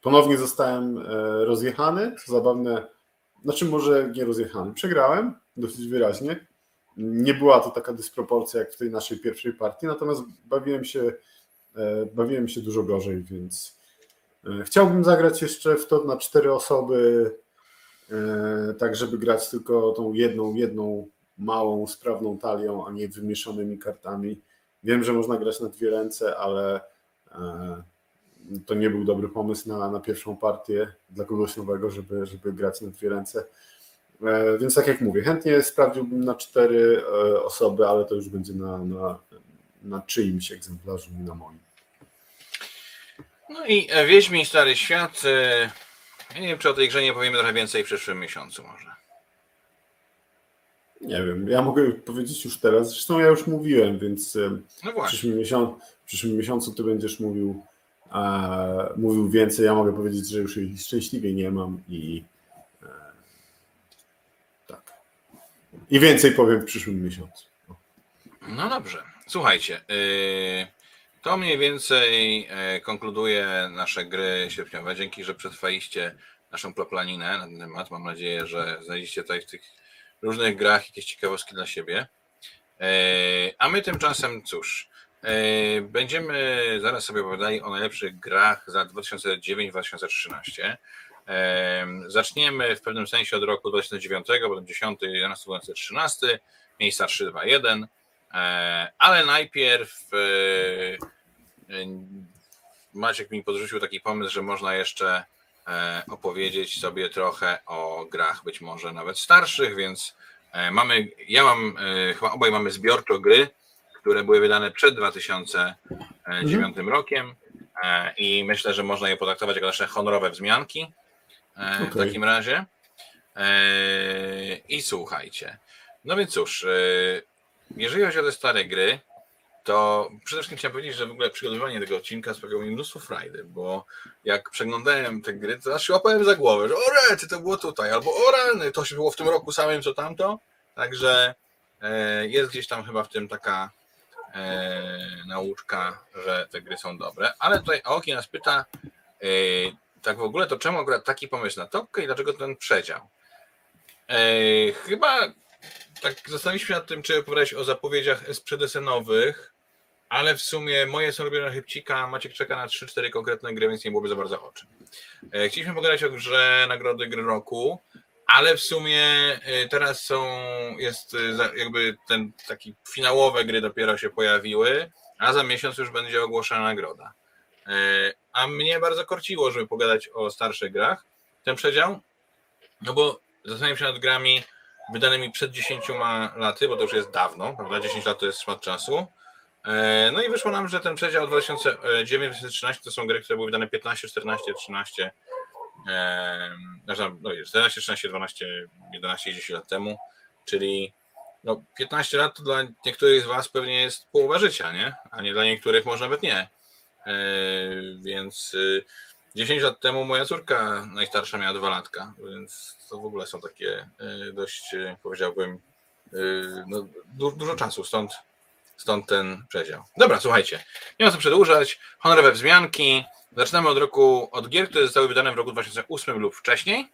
Ponownie zostałem rozjechany, co zabawne, znaczy może nie rozjechany, przegrałem dosyć wyraźnie nie była to taka dysproporcja jak w tej naszej pierwszej partii, natomiast bawiłem się, bawiłem się dużo gorzej, więc chciałbym zagrać jeszcze w to na cztery osoby, e, tak żeby grać tylko tą jedną, jedną małą, sprawną talią, a nie wymieszanymi kartami. Wiem, że można grać na dwie ręce, ale to nie był dobry pomysł na, na pierwszą partię dla kogoś nowego, żeby, żeby grać na dwie ręce. E, więc tak jak mówię, chętnie sprawdziłbym na cztery e, osoby, ale to już będzie na, na, na czyimś egzemplarzu, nie na moim. No i e, Wiedźmin Stary Świat. Ja nie wiem, czy o tej grze nie powiemy trochę więcej w przyszłym miesiącu może. Nie wiem, ja mogę powiedzieć już teraz. Zresztą ja już mówiłem, więc no w, przyszłym miesiącu, w przyszłym miesiącu ty będziesz mówił, e, mówił więcej. Ja mogę powiedzieć, że już ich szczęśliwie nie mam i I więcej powiem w przyszłym miesiącu. No dobrze. Słuchajcie, y, to mniej więcej y, konkluduje nasze gry sierpniowe. Dzięki, że przetrwaliście naszą plaplaninę na ten temat. Mam nadzieję, że znajdziecie tutaj w tych różnych grach jakieś ciekawostki dla siebie. Y, a my tymczasem, cóż, będziemy zaraz sobie opowiadali o najlepszych grach za 2009-2013. Zaczniemy w pewnym sensie od roku 2009, potem 10, 11, 12, 13, miejsca 3, 2, 1, ale najpierw e, e, Maciek mi podrzucił taki pomysł, że można jeszcze e, opowiedzieć sobie trochę o grach być może nawet starszych, więc mamy, ja mam, chyba obaj mamy zbiorczo gry, które były wydane przed 2009 mhm. rokiem i myślę, że można je potraktować jako nasze honorowe wzmianki. E, w takim razie. E, I słuchajcie. No więc cóż, e, jeżeli chodzi o te stare gry, to przede wszystkim chciałem powiedzieć, że w ogóle przygotowywanie tego odcinka sprawiało mi mnóstwo frajdy, bo jak przeglądałem te gry, to aż się łapałem za głowę, że o rety, to było tutaj, albo o rany, to się było w tym roku samym, co tamto. Także jest gdzieś tam chyba w tym taka nauczka, że te gry są dobre. Ale tutaj Aoki nas pyta, tak w ogóle, to czemu akurat taki pomysł na topkę i dlaczego ten przedział? Eee, chyba tak zastanawialiśmy się nad tym, czy opowiadać o zapowiedziach sprzedesenowych, ale w sumie moje są robione na chybcika, Maciek czeka na 3-4 konkretne gry, więc nie byłoby za bardzo o czym. Eee, chcieliśmy pogadać o grze Nagrody Gry Roku, ale w sumie e, teraz są, jest e, jakby ten taki finałowe gry dopiero się pojawiły, a za miesiąc już będzie ogłoszona nagroda. E, a mnie bardzo korciło, żeby pogadać o starszych grach. Ten przedział, no bo zastanawiam się nad grami wydanymi przed 10 laty, bo to już jest dawno, prawda? 10 lat to jest szmat czasu. E, no i wyszło nam, że ten przedział 2009-2013 to są gry, które były wydane 15, 14, 13, no 14, 13, 12, 11 10 lat temu, czyli no 15 lat to dla niektórych z Was pewnie jest połowa życia, nie? A nie dla niektórych może nawet nie. E, więc 10 y, lat temu moja córka najstarsza miała dwa latka, więc to w ogóle są takie e, dość, e, powiedziałbym, no, dużo czasu. Stąd stąd ten przedział. Dobra, słuchajcie, nie ma co przedłużać. Honorowe wzmianki. Zaczynamy od roku, od gier, które zostały wydane w roku 2008 lub wcześniej.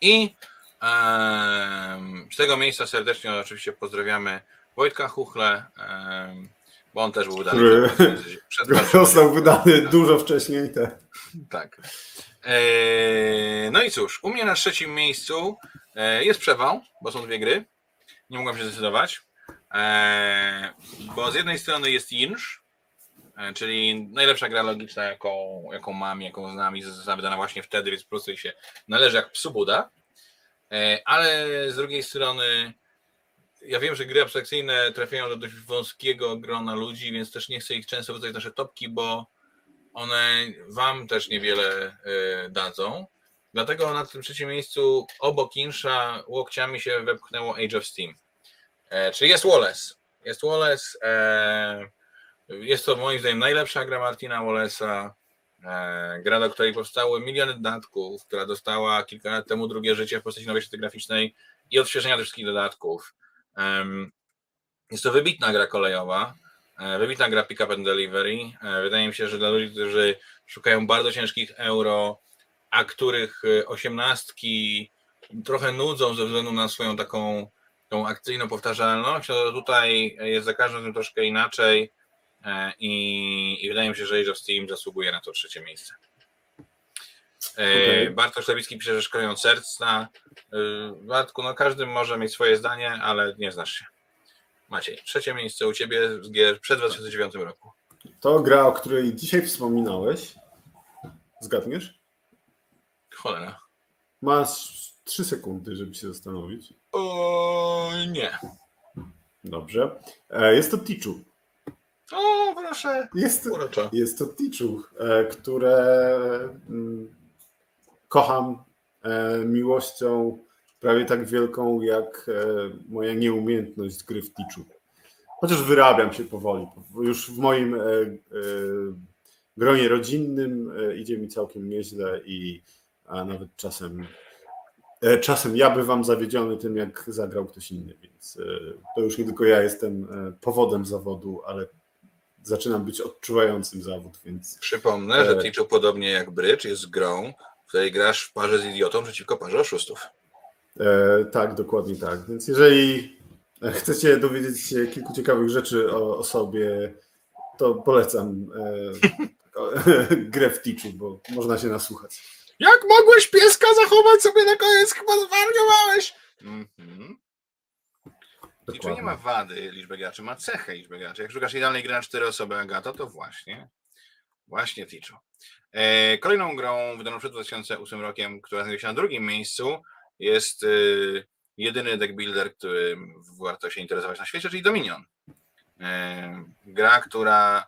I em, z tego miejsca serdecznie oczywiście pozdrawiamy Wojtka Chuchle, em, bo on też był wydany Który- przed Został wydany dużo wcześniej. Te. tak. Eee, no i cóż, u mnie na trzecim miejscu e, jest przewał, bo są dwie gry. Nie mogłem się zdecydować. Eee, bo z jednej strony jest e, czyli najlepsza gra logiczna, jaką, jaką mam, jaką znam i została wydana właśnie wtedy, więc po prostu się należy jak psu Buda. E, ale z drugiej strony ja wiem, że gry abstrakcyjne trafiają do dość wąskiego grona ludzi, więc też nie chcę ich często wrzucać nasze topki, bo one wam też niewiele y, dadzą. Dlatego na tym trzecim miejscu obok Insza łokciami się wepchnęło Age of Steam. E, czyli jest Wallace. Jest Wallace. E, jest to moim zdaniem najlepsza gra Martina Wallace'a. E, gra, do której powstały miliony dodatków, która dostała kilka lat temu drugie życie w postaci nowej graficznej i odświeżenia tych wszystkich dodatków. Jest to wybitna gra kolejowa. E, Wybitna gra Pick Up and Delivery. E, Wydaje mi się, że dla ludzi, którzy szukają bardzo ciężkich euro, a których e, osiemnastki trochę nudzą ze względu na swoją taką tą akcyjną powtarzalność, to tutaj jest za każdym razem troszkę inaczej i, i wydaje mi się, że Age of Steam zasługuje na to trzecie miejsce. E, Okej. Bartosz Lewicki pisze, że szkoleją serca. E, Bartku, no każdy może mieć swoje zdanie, ale nie znasz się. Maciej, trzecie miejsce u Ciebie z gier przed 2009 roku. To gra, o której dzisiaj wspominałeś. Zgadniesz? Cholera. Masz 3 sekundy, żeby się zastanowić. O, nie. Dobrze. E, Jest to Tichu. O, proszę. Jest, jest to Tichu, e, które mm, kocham e, miłością prawie tak wielką jak e, moja nieumiejętność gry w Tichu. Chociaż wyrabiam się powoli. Już w moim e, gronie rodzinnym idzie mi całkiem nieźle i a nawet czasem czasem ja bywam zawiedziony tym, jak zagrał ktoś inny, więc to już nie tylko ja jestem powodem zawodu, ale zaczynam być odczuwającym zawód, więc Przypomnę, że. Tichu podobnie jak Bridge jest grą, której grasz w parze z idiotą przeciwko parze oszustów. e, tak, dokładnie tak. Więc jeżeli chcecie dowiedzieć się kilku ciekawych rzeczy o, o sobie, to polecam e, grę w Tichu, bo można się nasłuchać. Jak mogłeś pieska zachować sobie na koniec? Chyba zwariowałeś! Mhm. Tichu nie ma wady liczby graczy, ma cechę liczby graczy. Jak szukasz idealnej gry na cztery osoby Agata, to właśnie, właśnie Tichu. E, kolejną grą wydaną przed 2008 rokiem, która znajduje się na drugim miejscu, jest y, jedyny deck builder, którym warto się interesować na świecie, czyli Dominion. E, gra, która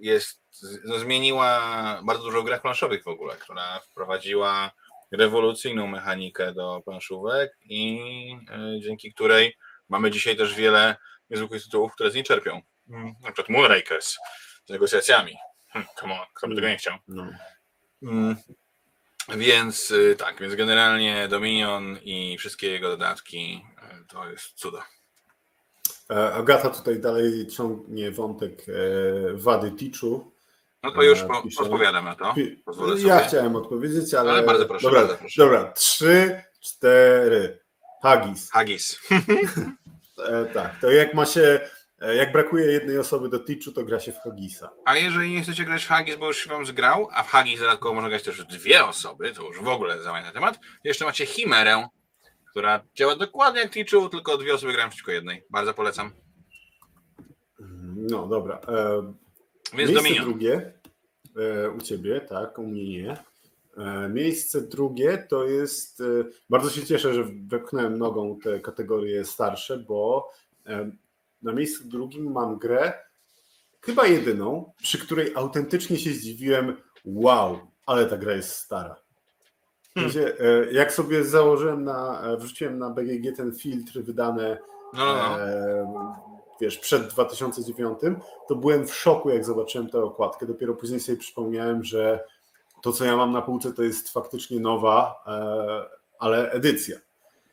jest, no, zmieniła bardzo dużo grach planszowych w ogóle, która wprowadziła rewolucyjną mechanikę do planszówek i e, dzięki której mamy dzisiaj też wiele niezwykłych tytułów, które z niej czerpią. Mm, Na przykład Moonrakers z negocjacjami. Hm, come on, kto by tego nie chciał. No. Mm, Więc y, tak, więc generalnie Dominion i wszystkie jego dodatki y, to jest cudo. E, Agata tutaj dalej ciągnie wątek e, wady Tichu. No to już E, po, pisze- odpowiadam na to. Ja chciałem odpowiedzieć, ale. Ale bardzo proszę, Dobra, bardzo proszę. dobra. trzy, cztery. Haggis. E, tak, to jak ma się. E, Jak brakuje jednej osoby do Tichu, to gra się w Haggisa. A jeżeli nie chcecie grać w Haggis, bo już się wam zgrał, a w Haggis dodatkowo można grać też dwie osoby, to już w ogóle za temat, jeszcze macie Chimerę, która działa dokładnie jak Tichu, tylko dwie osoby grają przeciwko jednej. Bardzo polecam. No dobra. E, Więc Miejsce Dominion. drugie e, u ciebie, tak, u mnie nie. E, Miejsce drugie to jest. e, Bardzo się cieszę, że wepchnąłem nogą te kategorie starsze, bo e, na miejscu drugim mam grę, chyba jedyną, przy której autentycznie się zdziwiłem. Wow, ale ta gra jest stara. Sensie, e, Jak sobie założyłem na, e, wrzuciłem na BGG ten filtr wydane No, no, no. e, wiesz, przed 2009, to byłem w szoku, jak zobaczyłem tę okładkę. Dopiero później sobie przypomniałem, że to, co ja mam na półce, to jest faktycznie nowa, e, ale edycja.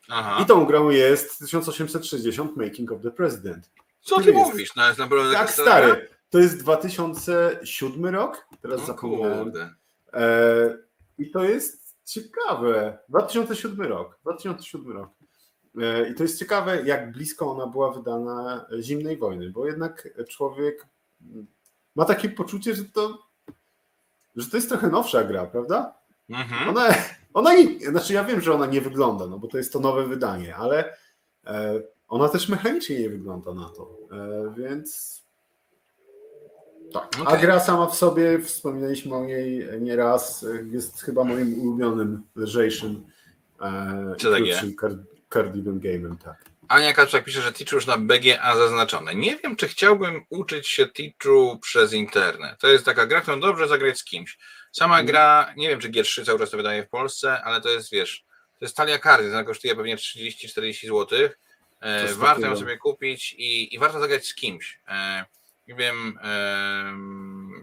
Aha. I tą grą jest 1860 Making of the President. Co ty mówisz? No, jest naprawdę tak stary. To jest 2007 rok, teraz o, zapomniałem. E, I to jest ciekawe. 2007 rok. 2007 rok. E, I to jest ciekawe, jak blisko ona była wydana zimnej wojny, bo jednak człowiek ma takie poczucie, że to, że to jest trochę nowsza gra, prawda? Mhm. Ona, ona nie, znaczy ja wiem, że ona nie wygląda, no bo to jest to nowe wydanie, ale e, ona też mechanicznie nie wygląda na to, e, więc tak. Okay. A gra sama w sobie, wspominaliśmy o niej nieraz, jest chyba moim ulubionym, lżejszym, e, krótszym cardivem game'em, tak. Ania Kaczak pisze, że Teachu już na BGA zaznaczone. Nie wiem, czy chciałbym uczyć się Teachu przez internet. To jest taka gra, którą dobrze zagrać z kimś. Sama mm. gra, nie wiem, czy G3 cały czas to wydaje w Polsce, ale to jest, wiesz, to jest talia karty, ona kosztuje pewnie 30-40 zł. E, warto ją sobie kupić i, i warto zagrać z kimś. E, nie wiem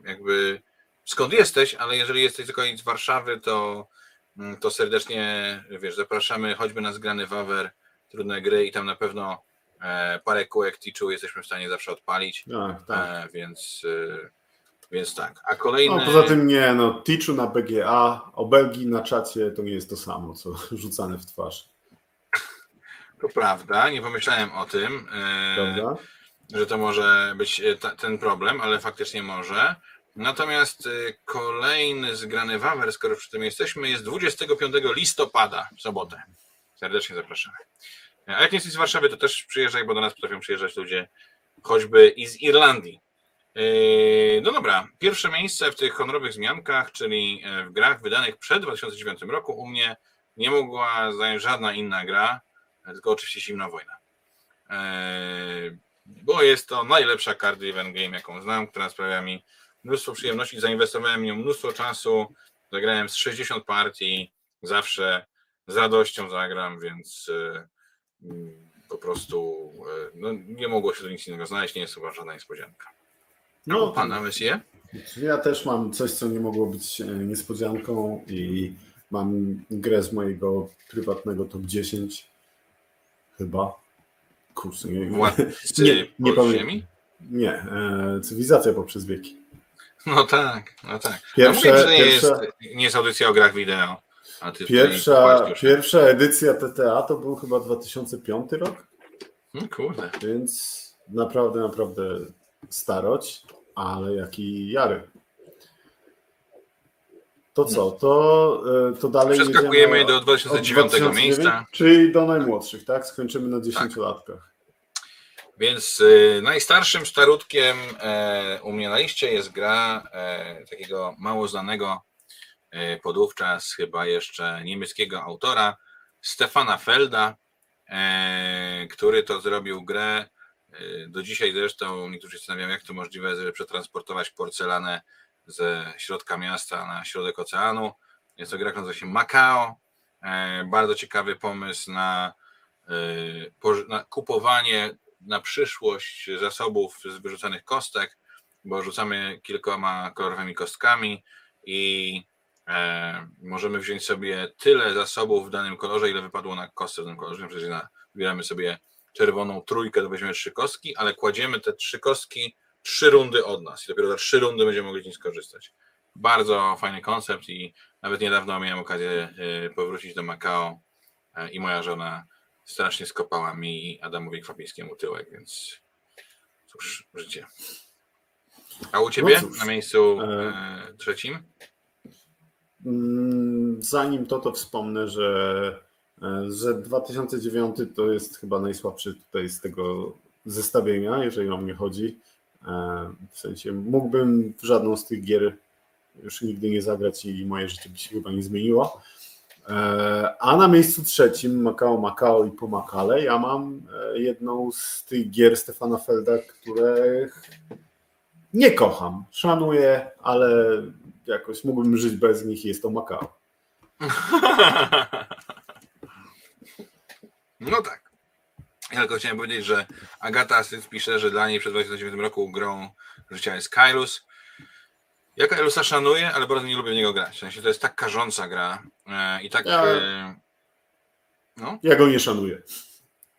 jakby skąd jesteś, ale jeżeli jesteś z okolic Warszawy, to, mm, to serdecznie wiesz, zapraszamy choćby na zgrany Wawer, trudne gry i tam na pewno e, parę kółek Ticzu jesteśmy w stanie zawsze odpalić. Tak, tak. E, więc, więc tak. A kolejny. No, poza tym nie, no Ticzu na BGA, o Belgii na czacie to nie jest to samo, co rzucane w twarz. To prawda, nie pomyślałem o tym. Prawda? że to może być e, ten problem, ale faktycznie może. Natomiast e, kolejny zgrany wawer, skoro przy tym jesteśmy, jest 25 listopada, w sobotę. Serdecznie zapraszamy. A jak nie jesteś z Warszawy, to też przyjeżdżaj, bo do nas potrafią przyjeżdżać ludzie choćby i z Irlandii. E, no dobra, pierwsze miejsce w tych honorowych zmiankach, czyli w grach wydanych przed 2009 roku u mnie nie mogła zająć żadna inna gra, tylko oczywiście Zimna Wojna bo jest to najlepsza card driven game, jaką znam, która sprawia mi mnóstwo przyjemności. Zainwestowałem w nią mnóstwo czasu, zagrałem z 60 partii, zawsze z radością zagram, więc e, mm, po prostu e, no, nie mogło się do nic innego znaleźć, nie jest chyba żadna niespodzianka. No, no pana Messie? Ja też mam coś, co nie mogło być e, niespodzianką i mam grę z mojego prywatnego top 10 chyba Kurczę, nie, nie, nie, pamiętam. Nie, e, cywilizacja poprzez wieki. No tak, no tak. Pierwsze, no mówię, że nie, pierwsza, jest, nie jest audycja o grach wideo. pierwsza, pierwsza edycja TTA to był chyba 2005 rok. No kurde. Więc naprawdę, naprawdę starość, ale jaki jary. To co, to, e, to dalej. Przeskakujemy do 2009, 2009 miejsca. Czyli do najmłodszych, tak? Skończymy na 10 tak. Więc y, najstarszym starutkiem y, u mnie na liście jest gra y, takiego mało znanego podówczas chyba jeszcze niemieckiego autora Stefana Felda, który to zrobił grę. Do dzisiaj zresztą niektórzy się zastanawiają, jak to możliwe, żeby przetransportować porcelanę ze środka miasta na środek oceanu. Jest to gra, która nazywa się Macao. Bardzo ciekawy pomysł na, na kupowanie na przyszłość zasobów z wyrzucanych kostek, bo rzucamy kilkoma kolorowymi kostkami i e, możemy wziąć sobie tyle zasobów w danym kolorze, ile wypadło na kostce w danym kolorze. Przecież wybieramy sobie czerwoną trójkę, to weźmiemy trzy kostki, ale kładziemy te trzy kostki trzy rundy od nas i dopiero za trzy rundy będziemy mogli z nich skorzystać. Bardzo fajny koncept i nawet niedawno miałem okazję e, powrócić do Macao e, i moja żona strasznie skopała mi Adamowi Kwapińskiemu tyłek, więc cóż, życie. A u Ciebie no na miejscu e, e... trzecim? Mm, zanim to, to wspomnę, że, e, że 2009 to jest chyba najsłabszy tutaj z tego zestawienia, jeżeli o mnie chodzi. E, w sensie mógłbym w żadną z tych gier już nigdy nie zagrać i moje życie by się chyba nie zmieniło. E, a na miejscu trzecim Macao, Macao i Pomakale ja mam e, jedną z tych gier Stefana Felda, których nie kocham. Szanuję, ale jakoś mógłbym żyć bez nich jest to Macao. No tak. Ja tylko chciałem powiedzieć, że Agata Asyc pisze, że dla niej przed 2009 roku grą życia jest Kairos. Ja Kairusa szanuję, ale bardzo nie lubię w niego grać. W sensie to jest tak karząca gra e, i tak... Ja, e, no. ja go nie szanuję.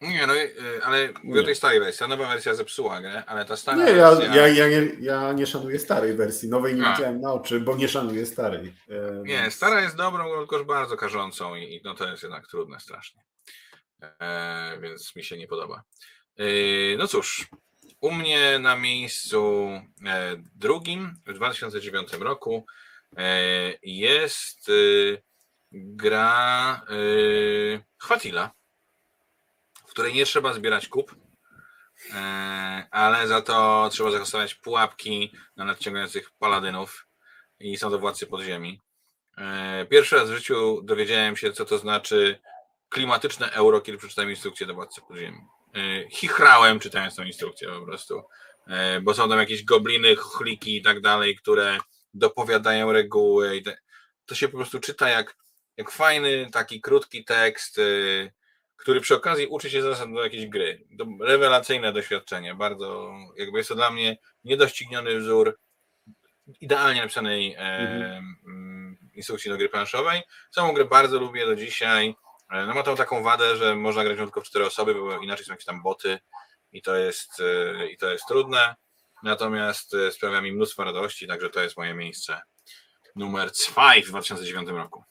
Nie, no y, ale mówię o tej starej wersji. Ta nowa wersja zepsuła grę, ale ta stara Nie, ja, wersja... ja, ja, nie, ja nie szanuję starej wersji. Nowej nie A. widziałem na oczy, bo nie szanuję starej. E, Nie, stara jest dobrą, tylko już bardzo karzącą i, i no to jest jednak trudne strasznie. E, więc mi się nie podoba. E, no cóż, u mnie na miejscu e, drugim w 2009 roku jest gra Chwatila, w której nie trzeba zbierać kup, ale za to trzeba zastosować pułapki na nadciągających paladynów i są to władcy podziemi. Pierwszy raz w życiu dowiedziałem się, co to znaczy klimatyczne euro, kiedy przeczytałem instrukcję do władcy podziemi. E, Chichrałem czytając tą instrukcję po prostu, E, bo są tam jakieś gobliny, chliki i tak dalej, które dopowiadają reguły. To się po prostu czyta jak, jak fajny, taki krótki tekst, e, który przy okazji uczy się zasad do jakiejś gry. Rewelacyjne doświadczenie, bardzo, jakby jest to dla mnie niedościgniony wzór idealnie napisanej e, Mhm. instrukcji do gry planszowej. Samą grę bardzo lubię do dzisiaj. E, No ma tą taką wadę, że można grać tylko w cztery osoby, bo inaczej są jakieś tam boty i to jest, e, i to jest trudne. Natomiast e, sprawia mi mnóstwo radości, także to jest moje miejsce numer 2 w 2009 roku.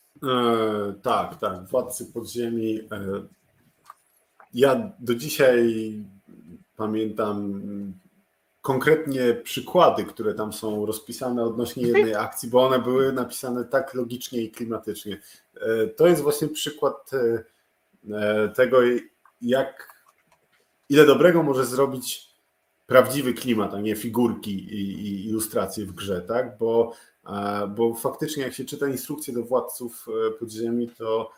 Tak, tak. Władcy podziemi. Ja do dzisiaj pamiętam konkretnie przykłady, które tam są rozpisane odnośnie jednej akcji, bo one były napisane tak logicznie i klimatycznie. E, to jest właśnie przykład e, e, tego, jak ile dobrego może zrobić prawdziwy klimat, a nie figurki i, i ilustracje w grze, tak? Bo Bo faktycznie, jak się czyta instrukcje do władców podziemi, to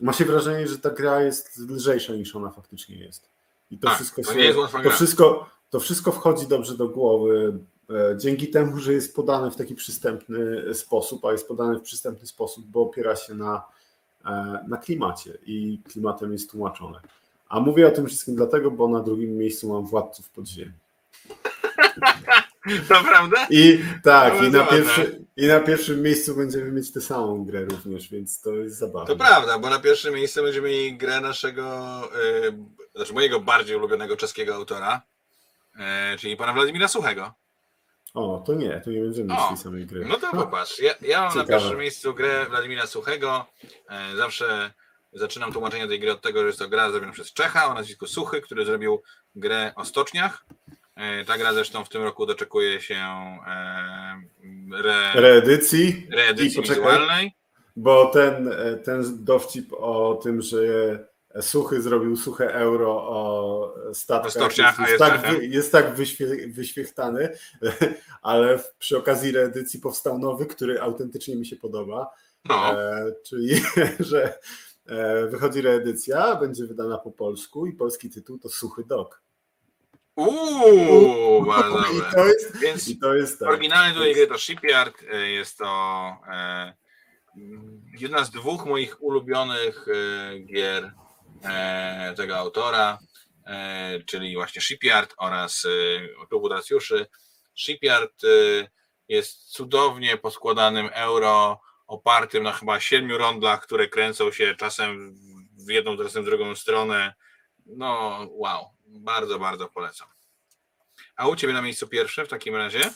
ma się wrażenie, że ta gra jest lżejsza niż ona faktycznie jest. I to Tak, wszystko to się, to wszystko, to wszystko wchodzi dobrze do głowy. e, Dzięki temu, że jest podane w taki przystępny sposób, a jest podane w przystępny sposób, bo opiera się na, e, na klimacie i klimatem jest tłumaczone. A mówię o tym wszystkim dlatego, bo na drugim miejscu mam władców podziemi. Naprawdę? I tak, No, i na, pierwszy, i na pierwszym miejscu będziemy mieć tę samą grę również, więc to jest zabawne. To prawda, bo na pierwszym miejscu będziemy mieli grę naszego, y, znaczy mojego bardziej ulubionego czeskiego autora, czyli pana Władimira Suchego. O, to nie, to nie będziemy tej samej gry. No to popatrz, ja, ja mam na Ciekawe. pierwszym miejscu grę Władimira Suchego. E, Zawsze zaczynam tłumaczenie tej gry od tego, że jest to gra zrobiona przez Czecha o nazwisku Suchy, który zrobił grę o stoczniach. E, Ta gra zresztą w tym roku doczekuje się e, re, Reedycji, reedycji i poczekaj. wizualnej. bo ten, e, ten dowcip o tym, że Suchy zrobił suche euro o statkach jest, jest tak, jest tak wyświe, wyświechtany, ale przy okazji reedycji powstał nowy, który autentycznie mi się podoba. No, E, czyli, że e, wychodzi reedycja, będzie wydana po polsku i polski tytuł to Suchy Dog. uuu, bardzo I dobre. to jest, Więc i to jest tak. Oryginalny tutaj gry to Shipyard. e, Jest to e, jedna z dwóch moich ulubionych e, gier tego autora, e, czyli właśnie Shipyard oraz e, Klubu Dacjuszy. Shipyard e, jest cudownie poskładanym euro, opartym na chyba siedmiu rondlach, które kręcą się czasem w jedną, czasem w drugą stronę. No, wow, bardzo, bardzo polecam. A u Ciebie na miejscu pierwszym w takim razie?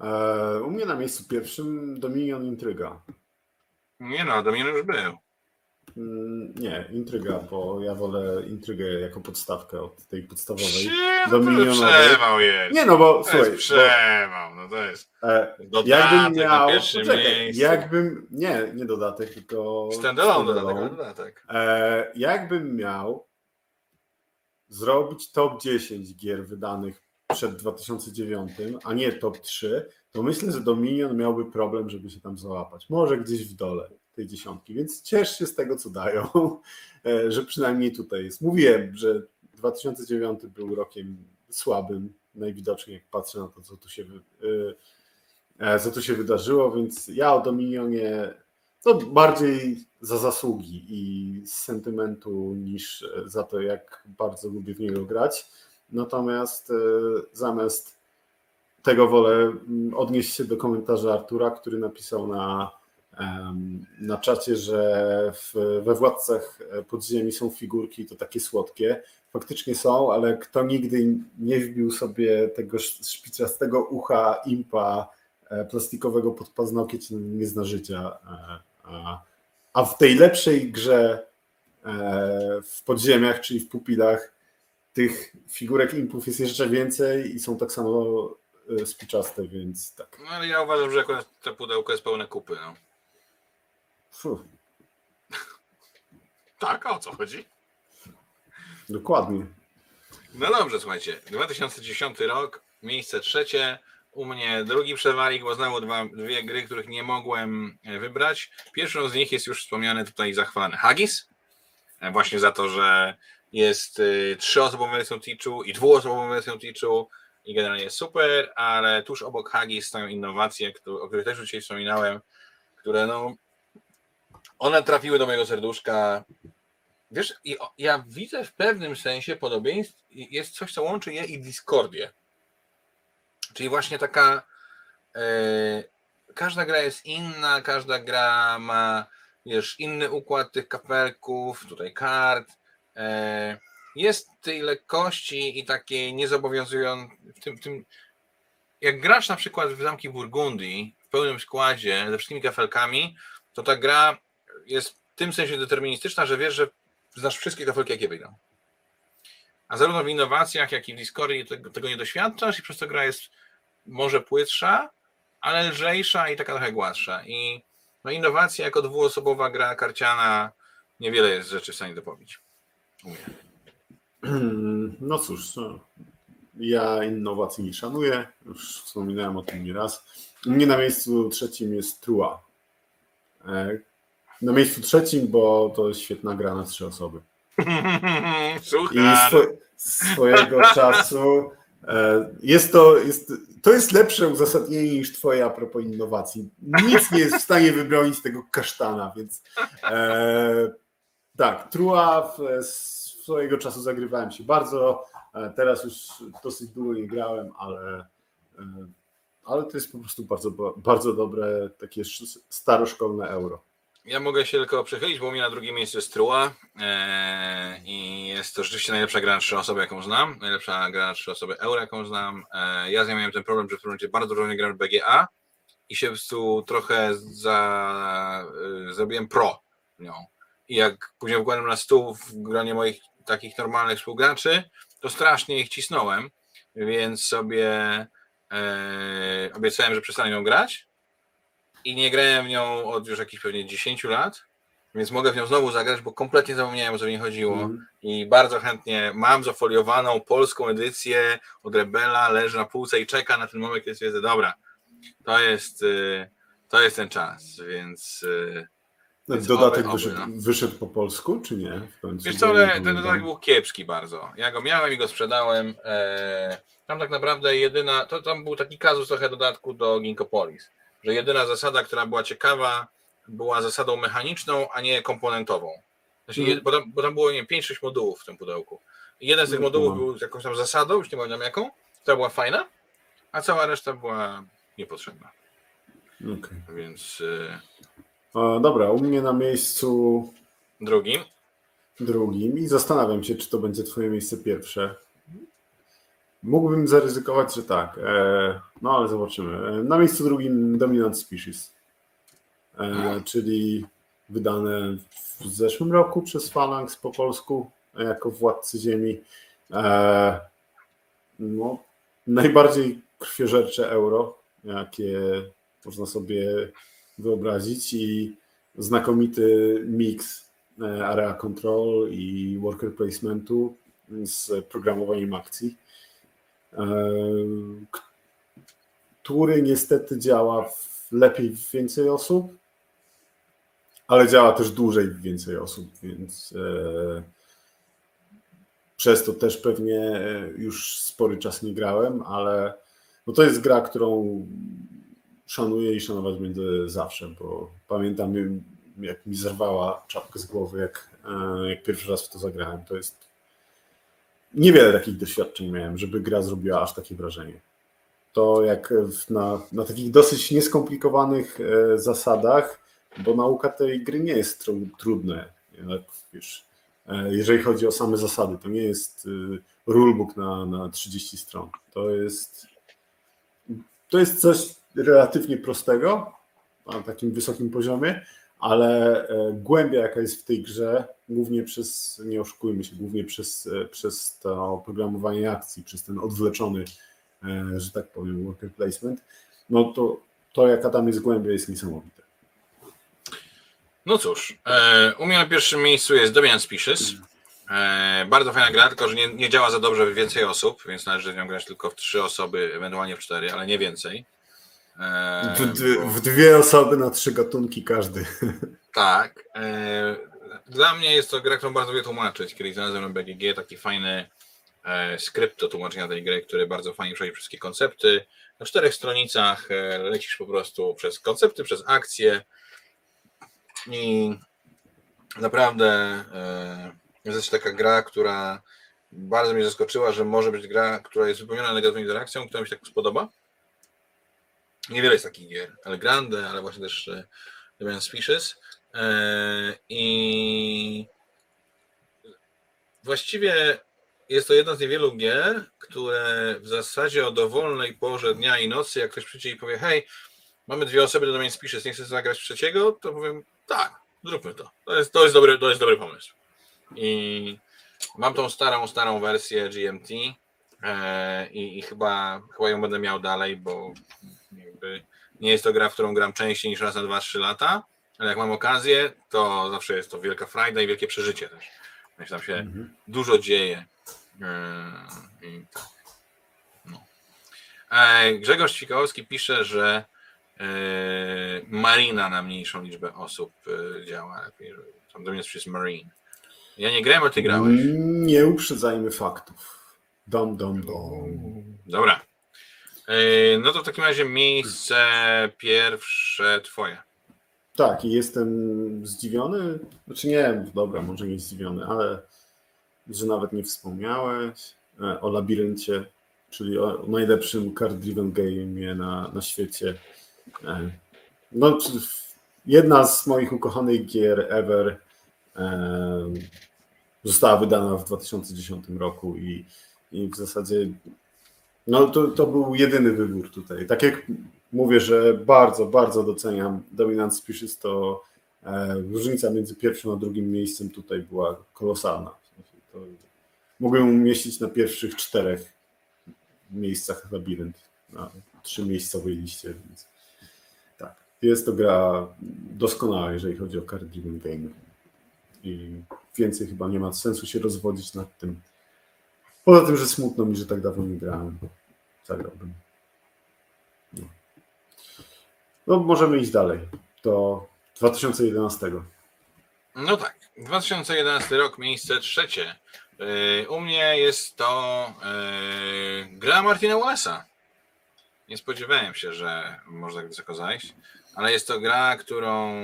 E, u mnie na miejscu pierwszym Dominion Intryga. Nie no, Dominion już był. Mm, Nie, Intryga, bo ja wolę Intrygę jako podstawkę od tej podstawowej. Dominionowej. przewał jest. Nie no, bo to słuchaj, jest przewał, no to jest e, dodatek jakbym miał, na pierwszym poczekaj, miejscu. jakbym, nie, nie dodatek, tylko Standalone dodatek, standalone. ale dodatek. E, jakbym miał zrobić top 10 gier wydanych przed 2009, a nie top 3, to myślę, że Dominion miałby problem, żeby się tam załapać. Może gdzieś w dole tej dziesiątki, więc ciesz się z tego, co dają, e, że przynajmniej tutaj jest. Mówiłem, że 2009 był rokiem słabym, najwidoczniej jak patrzę na to, co tu się, wy- e, co tu się wydarzyło, więc ja o Dominionie to bardziej za zasługi i z sentymentu niż za to, jak bardzo lubię w niego grać. Natomiast e, zamiast tego wolę mm, odnieść się do komentarza Artura, który napisał na, e, na czacie, że w, we Władcach Podziemi są figurki, to takie słodkie. Faktycznie są, ale kto nigdy nie wbił sobie tego szpicastego ucha impa e, plastikowego pod paznokieć, nie zna życia. E, a w tej lepszej grze e, w podziemiach, czyli w pupilach, tych figurek impów jest jeszcze więcej i są tak samo spiczaste, więc tak. No ale ja uważam, że akurat to pudełko jest pełne kupy. No. Tak, a o co chodzi? Dokładnie. No dobrze, słuchajcie. 2010 rok, miejsce trzecie. U mnie drugi przewalik, bo znowu dwa, dwie gry, których nie mogłem e, wybrać. Pierwszą z nich jest już wspomniany tutaj zachwalany Haggis. E, właśnie za to, że jest y, trzyosobową wersją Teachu i dwuosobową wersją Teachu i generalnie jest super, ale tuż obok Haggis stoją innowacje, o których też dzisiaj wspominałem, które no one trafiły do mojego serduszka. Wiesz, ja widzę w pewnym sensie podobieństw, jest coś, co łączy je i Discordię. Czyli właśnie taka. E, każda gra jest inna, każda gra ma wiesz, inny układ tych kapelków, tutaj kart. E, jest tej lekkości i takiej niezobowiązującej. W tym, w tym, jak grasz na przykład w zamki Burgundii w pełnym składzie ze wszystkimi kafelkami, to ta gra jest w tym sensie deterministyczna, że wiesz, że znasz wszystkie kafelki, jakie wyjdą. A zarówno w innowacjach, jak i w Discordzie tego, tego nie doświadczasz i przez to gra jest może płytsza, ale lżejsza i taka trochę gładsza. I no, innowacja jako dwuosobowa gra karciana niewiele jest rzeczy w stanie dopowiedzieć. No cóż, no, ja innowacji nie szanuję, już wspominałem o tym nieraz. U mnie na miejscu trzecim jest Trua. Na miejscu trzecim, bo to jest świetna gra na trzy osoby. I swo, swojego czasu e, jest to, jest, to jest lepsze uzasadnienie niż twoje a propos innowacji. Nic nie jest w stanie wybronić tego kasztana, więc e, tak, Trua w, swojego czasu zagrywałem się bardzo, e, teraz już dosyć długo nie grałem, ale e, ale to jest po prostu bardzo, bardzo dobre, takie staroszkolne euro. Ja mogę się tylko przychylić, bo u mnie na drugim miejscu jest Trua e, i jest to rzeczywiście najlepsza gra na trzy osoby, jaką znam. Najlepsza gra na trzy osoby euro, jaką znam. E, ja z nią miałem ten problem, że w momencie bardzo dużo nie grałem w BGA i się prostu trochę za, e, zrobiłem pro nią. I jak później wkładłem na stół w gronie moich takich normalnych współgraczy, to strasznie ich cisnąłem, więc sobie e, obiecałem, że przestanę ją grać i nie grałem w nią od już jakichś pewnie 10 lat, więc mogę w nią znowu zagrać, bo kompletnie zapomniałem o co mi chodziło mm. i bardzo chętnie mam zafoliowaną polską edycję od Rebela, leży na półce i czeka na ten moment, kiedy stwierdzę, dobra, to jest, y, to jest ten czas, więc... Y, więc dodatek oby, wyszedł, oby, no. wyszedł, po polsku, czy nie? Wiesz co, ale ten dodatek był kiepski bardzo. Ja go miałem i go sprzedałem. E, tam tak naprawdę jedyna, to tam był taki kazus trochę dodatku do Ginkopolis że jedyna zasada, która była ciekawa, była zasadą mechaniczną, a nie komponentową. Znaczy, mm. bo, tam, bo tam było nie 5-6 modułów w tym pudełku. I jeden z tych mhm. modułów był jakąś tam zasadą, już nie pamiętam jaką, która była fajna, a cała reszta była niepotrzebna. Okay. Więc. Y... dobra, u mnie na miejscu drugim. Drugim i zastanawiam się, czy to będzie Twoje miejsce pierwsze. Mógłbym zaryzykować, że tak. E, no ale zobaczymy. E, na miejscu drugim Dominant Species, e, czyli wydane w zeszłym roku przez Phalanx po polsku jako Władcy Ziemi. No, najbardziej krwiożercze euro, jakie można sobie wyobrazić i znakomity miks area control i worker placementu z programowaniem akcji który niestety działa lepiej w więcej osób, ale działa też dłużej w więcej osób, więc e, przez to też pewnie już spory czas nie grałem, ale no to jest gra, którą szanuję i szanować będę zawsze, bo pamiętam jak mi zerwała czapkę z głowy, jak, e, jak pierwszy raz w to zagrałem. To jest niewiele takich doświadczeń miałem, żeby gra zrobiła aż takie wrażenie. To jak na, na takich dosyć nieskomplikowanych e, zasadach bo nauka tej gry nie jest trudna. wiesz, e, jeżeli chodzi o same zasady, to nie jest y, rulebook na, na 30 stron. To jest, to jest coś relatywnie prostego na takim wysokim poziomie, ale e, głębia, jaka jest w tej grze, głównie przez, nie oszukujmy się, głównie przez, e, przez to oprogramowanie akcji, przez ten odwleczony, e, że tak powiem, worker placement, no to, to jaka tam jest głębia jest niesamowite. No cóż, u mnie na pierwszym miejscu jest Domian Species. bardzo fajna gra, tylko że nie, nie działa za dobrze w więcej osób, więc należy w nią grać tylko w trzy osoby, ewentualnie w cztery, ale nie więcej. W, w, dwie osoby na trzy gatunki każdy. Tak. E, dla mnie jest to gra, którą bardzo lubię tłumaczyć. Kiedyś znalazłem na BGG taki fajny e, skrypt do tłumaczenia tej gry, który bardzo fajnie przechodzi wszystkie koncepty. Na czterech stronicach e, lecisz po prostu przez koncepty, przez akcje i naprawdę jest to taka gra, która bardzo mnie zaskoczyła, że może być gra, która jest wypełniona negatywną interakcją, która mi się tak spodoba. Niewiele jest takich gier. El Grande, ale właśnie też Damian Species. E, I właściwie jest to jedna z niewielu gier, które w zasadzie o dowolnej porze dnia i nocy, jak ktoś przyjdzie i powie, hej, mamy dwie osoby do Damian Species, nie chcesz zagrać trzeciego, to powiem, tak, zróbmy to. To jest, to jest, dobry, to jest dobry pomysł. I mam tą starą, starą wersję GMT e, i, i chyba, chyba ją będę miał dalej, bo nie jest to gra, w którą gram częściej niż raz na 2-3 lata, ale jak mam okazję, to zawsze jest to wielka frajda i wielkie przeżycie też. Więc tam się mhm. dużo dzieje. Yy, no. E, Grzegorz Ćwikałowski pisze, że e, Marina na mniejszą liczbę osób e, działa lepiej. Tam do mnie jest Marine. Ja nie grałem, a ty grałeś. Nie uprzedzajmy faktów. Dom, dom, dom. Dobra. No to w takim razie miejsce pierwsze twoje. Tak, i jestem zdziwiony. Znaczy nie, dobra, może nie zdziwiony, ale że nawet nie wspomniałeś e, o labiryncie, czyli o najlepszym card-driven game na, na świecie. E, no, jedna z moich ukochanych gier ever e, została wydana w 2010 roku i, i w zasadzie no to, to był jedyny wybór tutaj. Tak jak mówię, że bardzo, bardzo doceniam Dominant Species, to e, różnica między pierwszym a drugim miejscem tutaj była kolosalna. To mogłem umieścić na pierwszych czterech miejscach labirynt, na trzy miejscowej liście, więc tak. Jest to gra doskonała, jeżeli chodzi o card driven game. I więcej chyba nie ma sensu się rozwodzić nad tym. Poza tym, że smutno mi, że tak dawno nie grałem. Zagrałbym. No. No, możemy iść dalej. Do 2011. No tak. 2011 rok, miejsce trzecie. Yy, u mnie jest to yy, gra Martina Wallace'a. Nie spodziewałem się, że można tak wysoko zajść, ale jest to gra, którą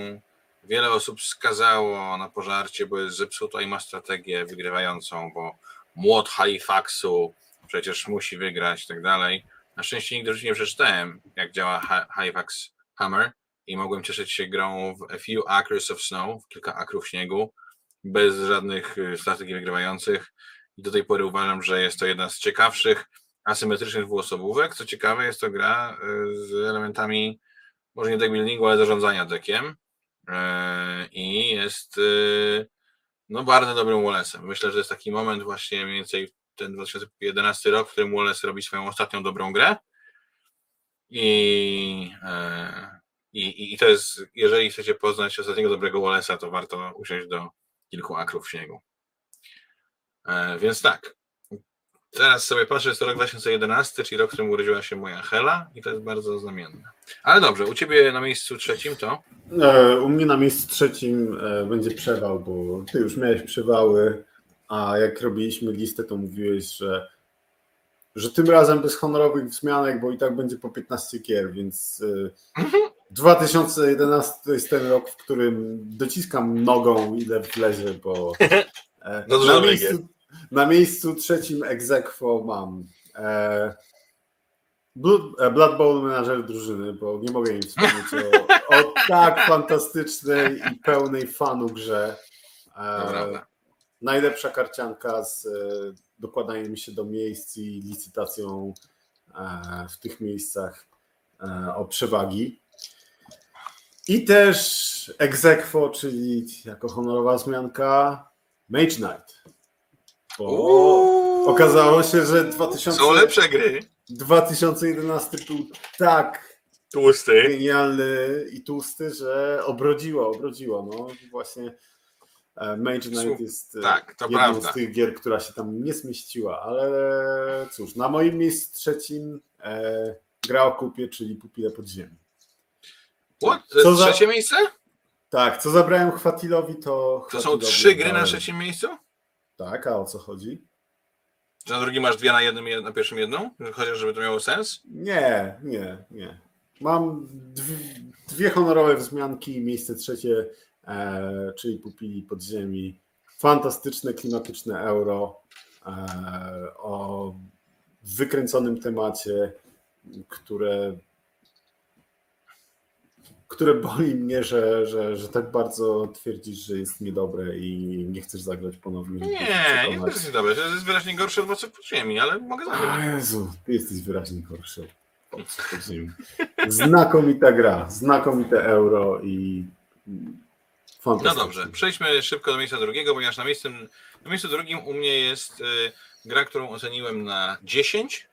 wiele osób skazało na pożarcie, bo jest zepsuta i ma strategię wygrywającą, bo młot Halifaxu przecież musi wygrać i tak dalej. Na szczęście nigdy już nie przeczytałem, jak działa Halifax Hammer i mogłem cieszyć się grą w A Few Acres of Snow, kilka akrów śniegu, bez żadnych y, strategii wygrywających. I do tej pory uważam, że jest to jedna z ciekawszych asymetrycznych dwuosobówek. Co ciekawe, jest to gra y, z elementami może nie deckbuildingu, ale zarządzania deckiem. Y, I jest no bardzo dobrym Wallace'em. Myślę, że jest taki moment właśnie mniej więcej ten 2011 rok, w którym Wallace robi swoją ostatnią dobrą grę. I, e, i, I to jest, jeżeli chcecie poznać ostatniego dobrego Wallace'a, to warto usiąść do kilku akrów śniegu. E, więc tak. Teraz sobie patrzę, jest to rok 2011, czyli rok, w którym urodziła się moja Hela i to jest bardzo znamienne. Ale dobrze, u Ciebie na miejscu trzecim to? E, u mnie na miejscu trzecim będzie przewał, bo Ty już miałeś przewały a jak robiliśmy listę, to mówiłeś, że, że tym razem bez honorowych wzmianek, bo i tak będzie po 15 gier, więc y, 2011 to jest ten rok, w którym dociskam nogą ile wlezie, bo e, no na, miejscu, na miejscu trzecim egzekwo mam e, Blood, e, Blood Bowl menadżer drużyny, bo nie mogę nie wspomnieć o, o tak fantastycznej i pełnej fanu grze. E, najlepsza karcianka z dokładaniem się do miejsc i licytacją e, w tych miejscach e, o przewagi. I też Exequo, czyli jako honorowa zmianka Mage Knight. Bo okazało się, że 2000, Są lepsze gry. 2011 był tak Tłusty. genialny i tłusty, że obrodziło, obrodziło. No właśnie Mage Knight jest e, tak, jedną prawda. z tych gier, która się tam nie zmieściła, ale cóż, na moim miejscu trzecim e, gra o kupie, czyli Pupile Podziemi. What? Co za- trzecie miejsce? Tak, co zabrałem Chwatilowi, to To są trzy gry na trzecim miejscu? Tak, a o co chodzi? Czy na drugim masz dwie na jednym, jed- na pierwszym jedną? Chociaż żeby to miało sens? Nie, nie, nie. Mam dwie, dwie honorowe wzmianki, miejsce trzecie, e, czyli Pupili Podziemi. Fantastyczne, klimatyczne euro e, o wykręconym temacie, które, które boli mnie, że, że, że tak bardzo twierdzisz, że jest niedobre i nie chcesz zagrać ponownie. Nie, nie to jest dobre. To jest wyraźnie gorsze od mocy podziemi, ale mogę O zagrać. Jezu, ty jesteś wyraźnie gorszy. od podziemi. Znakomita gra, znakomite euro i No dobrze, przejdźmy szybko do miejsca drugiego, ponieważ na miejscu, na miejscu drugim u mnie jest y, gra, którą oceniłem na 10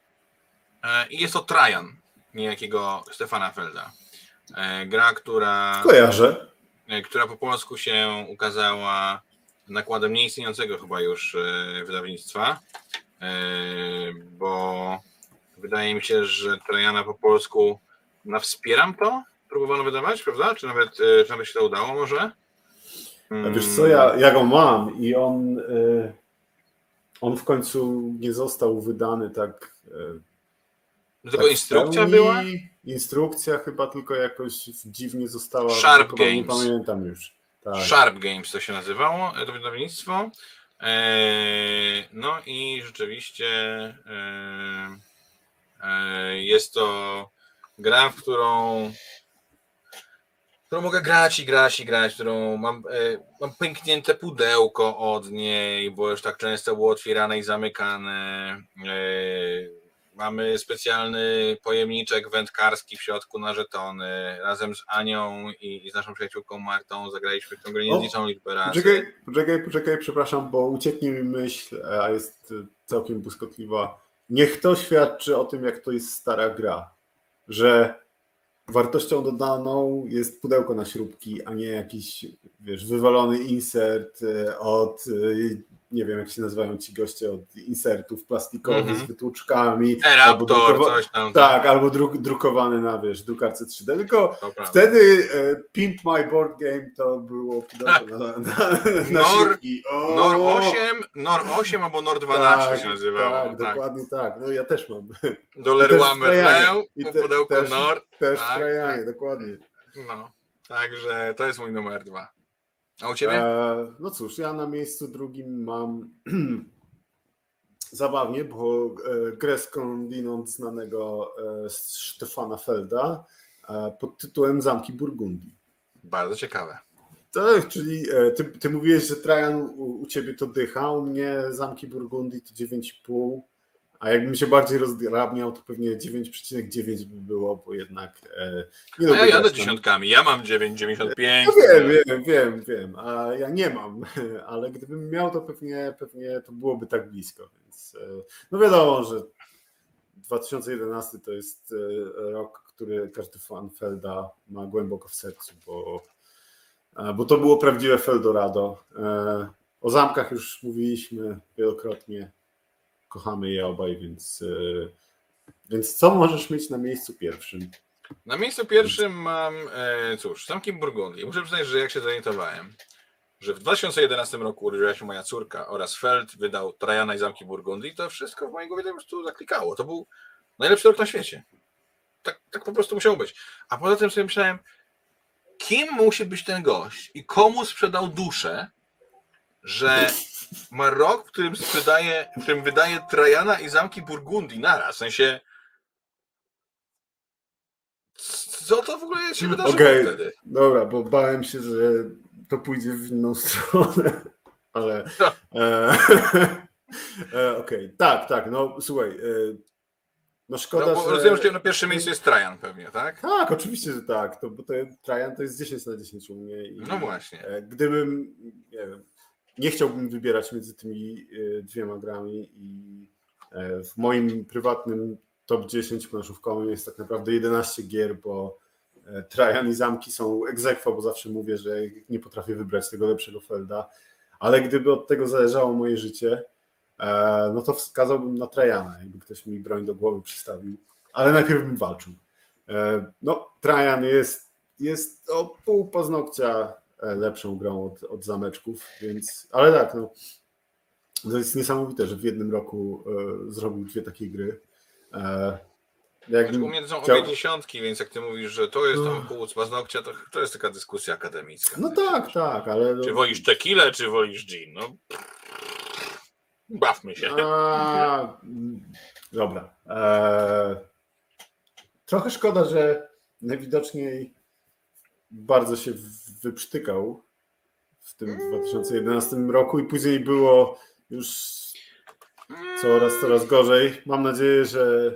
e, i jest to Trajan, niejakiego Stefana Felda. E, gra, która, Kojarzę. która po polsku się ukazała nakładem nieistniejącego chyba już wydawnictwa, bo wydaje mi się, że Trajana po polsku na Wspieram to próbowano wydawać, prawda? Czy nawet, czy nawet się to udało może? A wiesz co, ja, ja go mam i on, y, on w końcu nie został wydany tak. y, Tylko tak instrukcja pełni. była? Instrukcja chyba tylko jakoś dziwnie została. Sharp tylko Nie Games. pamiętam już. Tak. Sharp Games to się nazywało, to wydawnictwo. Eee, No i rzeczywiście eee, jest to gra, w którą, którą mogę grać i grać i grać, którą mam, e, mam pęknięte pudełko od niej, bo już tak często było otwierane i zamykane. Eee, Mamy specjalny pojemniczek wędkarski w środku na żetony. Razem z Anią i, i z naszą przyjaciółką Martą zagraliśmy w tę grę niezliczną liczbę razy. Poczekaj, poczekaj, poczekaj, przepraszam, bo ucieknie mi myśl, a jest y, całkiem błyskotliwa. Niech to świadczy o tym, jak to jest stara gra. Że wartością dodaną jest pudełko na śrubki, a nie jakiś, wiesz, wywalony insert y, od, y, nie wiem jak się nazywają ci goście, od insertów plastikowych Mhm. z wytłuczkami. albo Raptor, drukowa- coś tam. Tak, albo druk, drukowany na, wiesz, drukarce 3D. Tylko prawda. Wtedy e, Pimp My Board Game to było pudełko na, na, na Nor-! NOR 8, NOR 8 albo NOR 12 tak, się nazywało. Tak, Tak, dokładnie tak. No ja też mam. Do Leroy. Merlin, I te- pudełku też- NOR. Też Tak, Trajanie, dokładnie. No, także to jest mój numer dwa. A u Ciebie? E, no cóż, ja na miejscu drugim mam zabawnie, bo e, grę skądinąd znanego e, Stefana Felda e, pod tytułem Zamki Burgundii. Bardzo ciekawe. Tak, czyli ty, ty mówiłeś, że Trajan u, u ciebie to dycha, u mnie Zamki Burgundii to 9,5, a jakbym się bardziej rozdrabniał, to pewnie 9,9 by było, bo jednak e, nie A ja jadę na- dziesiątkami, ja mam 9,95. No wiem, wiem, wiem, wiem, a ja nie mam, ale gdybym miał, to pewnie, pewnie to byłoby tak blisko, więc e, no wiadomo, że 2011 to jest e, rok, który każdy fan Felda ma głęboko w sercu, bo, bo to było prawdziwe Feldorado. O zamkach już mówiliśmy wielokrotnie, kochamy je obaj, więc, e, więc co możesz mieć na miejscu pierwszym? Na miejscu pierwszym mam, e, cóż, Zamki Burgundii. Muszę przyznać, że jak się zorientowałem, że w 2011 roku urodziła się moja córka oraz Feld wydał Trajana i Zamki Burgundii, to wszystko w mojej głowie po prostu zaklikało. To był najlepszy rok na świecie. Tak, tak po prostu musiało być. A poza tym sobie myślałem, kim musi być ten gość i komu sprzedał duszę, że ma rok, w którym sprzedaje, w którym wydaje Trajana i Zamki Burgundii naraz. W sensie co to w ogóle się wydarzyło Okej, wtedy? dobra, bo bałem się, że to pójdzie w inną stronę, ale... No. E, e, Okej, tak, tak, no słuchaj, e, no szkoda, No, bo że... rozumiem, że na pierwszym miejscu jest Trajan pewnie, tak? Tak, oczywiście, że tak, to, bo to Trajan to jest 10 na 10 u mnie. I, No właśnie. e, Gdybym, nie wiem, nie chciałbym wybierać między tymi e, dwiema grami i e, w moim prywatnym top 10 planszówkowym jest tak naprawdę 11 gier, bo e, Trajan i Zamki są egzekwo, bo zawsze mówię, że nie potrafię wybrać tego lepszego Felda, ale gdyby od tego zależało moje życie, no to wskazałbym na Trajana, jakby ktoś mi broń do głowy przystawił, ale najpierw bym walczył. No, Trajan jest, jest o pół paznokcia lepszą grą od, od zameczków, więc, ale tak, no, to jest niesamowite, że w jednym roku e, zrobił dwie takie gry. E, jakbym U mnie to są chciał- obie dziesiątki, więc jak ty mówisz, że to jest tam No. pół z paznokcia, to, to jest taka dyskusja akademicka. No tak, tak, ale. Czy wolisz tequilę, czy wolisz gin? No, bawmy się. A, dobra. E, trochę szkoda, że najwidoczniej bardzo się wyprztykał w tym 2011 roku i później było już coraz, coraz gorzej. Mam nadzieję, że,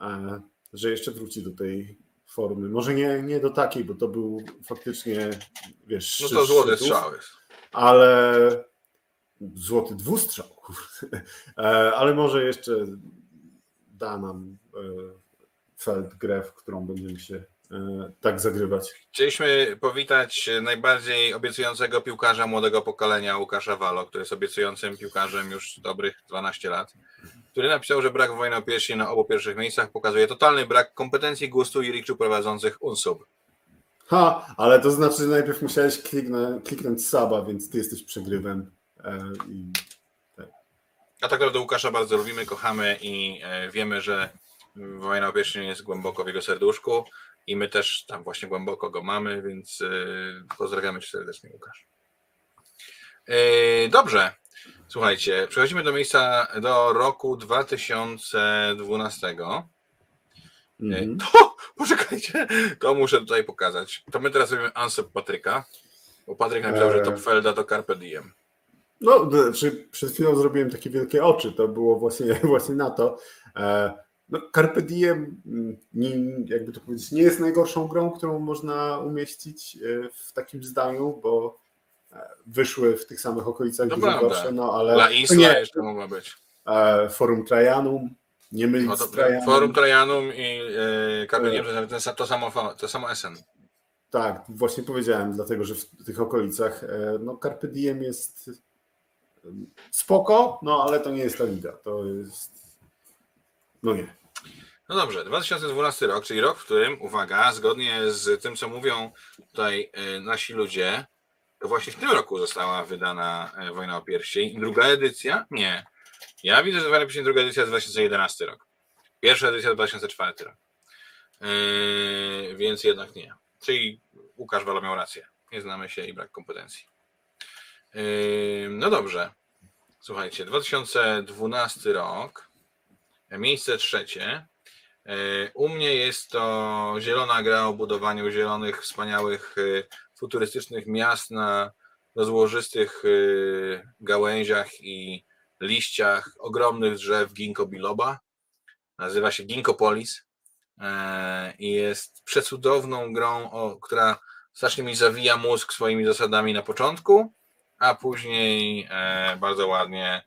e, że jeszcze wróci do tej formy. Może nie, nie do takiej, bo to był faktycznie, wiesz, No to złoty szczytów strzał jest. ale złoty dwustrzał. E, ale może jeszcze da nam e, Feld grę, w którą będziemy się tak zagrywać. Chcieliśmy powitać najbardziej obiecującego piłkarza młodego pokolenia, Łukasza Walo, który jest obiecującym piłkarzem już dobrych 12 lat, który napisał, że brak wojny o piersi na obu pierwszych miejscach pokazuje totalny brak kompetencji, gustu i rikczu prowadzących unsub. Ha, ale to znaczy, że najpierw musiałeś kliknąć, kliknąć saba, więc ty jesteś przegrywem. E, i, A tak naprawdę Łukasza bardzo lubimy, kochamy i e, wiemy, że wojna o pierścień jest głęboko w jego serduszku i my też tam właśnie głęboko go mamy, więc e, pozdrawiamy cię serdecznie, Łukasz. E, Dobrze, słuchajcie, przechodzimy do miejsca, do roku 2012. Mhm. To, poczekajcie, to muszę tutaj pokazać. To my teraz robimy Ansep Patryka, bo Patryk napisał, że Eee. Top Felda to Carpe Diem. No, przed chwilą zrobiłem takie wielkie oczy, to było właśnie, właśnie na to. No, Carpe Diem, mm, nie, jakby to powiedzieć, nie jest najgorszą grą, którą można umieścić e, w takim zdaniu, bo e, wyszły w tych samych okolicach To dużo gorsze, no ale La Isla nie, jeszcze mogła być. e, Forum Trajanum, nie mylić No Trajanum. Forum Trajanum i e, Carpe Diem to, to, samo, to samo SN. Tak, właśnie powiedziałem, dlatego że w tych okolicach no Carpe Diem jest spoko, no ale to nie jest ta liga, to jest no nie. No dobrze, 2012 rok, czyli rok, w którym, uwaga, zgodnie z tym, co mówią tutaj e, nasi ludzie, to właśnie w tym roku została wydana e, Wojna o Pierścień. Druga edycja? Nie. Ja widzę, że Wojna o druga edycja to 2011 rok. Pierwsza edycja to 2004 rok. Yy, więc jednak nie. Czyli Łukasz Walo miał rację. Nie znamy się i brak kompetencji. No dobrze. Słuchajcie, 2012 rok, miejsce trzecie. Yy, U mnie jest to zielona gra o budowaniu zielonych, wspaniałych, yy, futurystycznych miast na rozłożystych yy, gałęziach i liściach ogromnych drzew ginkgo biloba. Nazywa się Ginkopolis i jest przecudowną grą, która strasznie mi zawija mózg swoimi zasadami na początku, a później e, bardzo ładnie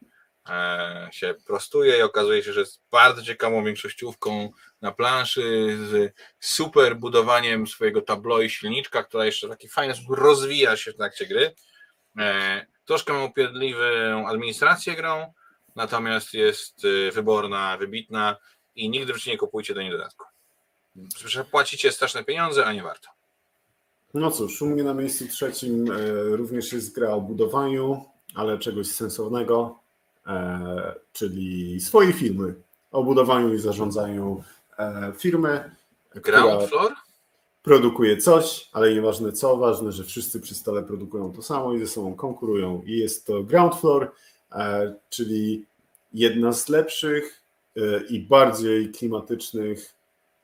e, się prostuje i okazuje się, że jest bardzo ciekawą większościówką na planszy z super budowaniem swojego tablo i silniczka, która jeszcze w taki fajny sposób rozwija się w trakcie gry. E, troszkę ma upierdliwą administrację grą, natomiast jest e, wyborna, wybitna i nigdy w nie kupujcie do niej dodatku. Płacicie straszne pieniądze, a nie warto. No cóż, u mnie na miejscu trzecim e, również jest gra o budowaniu, ale czegoś sensownego, e, czyli swojej firmy. O budowaniu i zarządzaniu firmy, Ground floor? produkuje coś, ale nieważne co, ważne, że wszyscy przy stole produkują to samo i ze sobą konkurują. I jest to Ground Floor, e, czyli jedna z lepszych e, i bardziej klimatycznych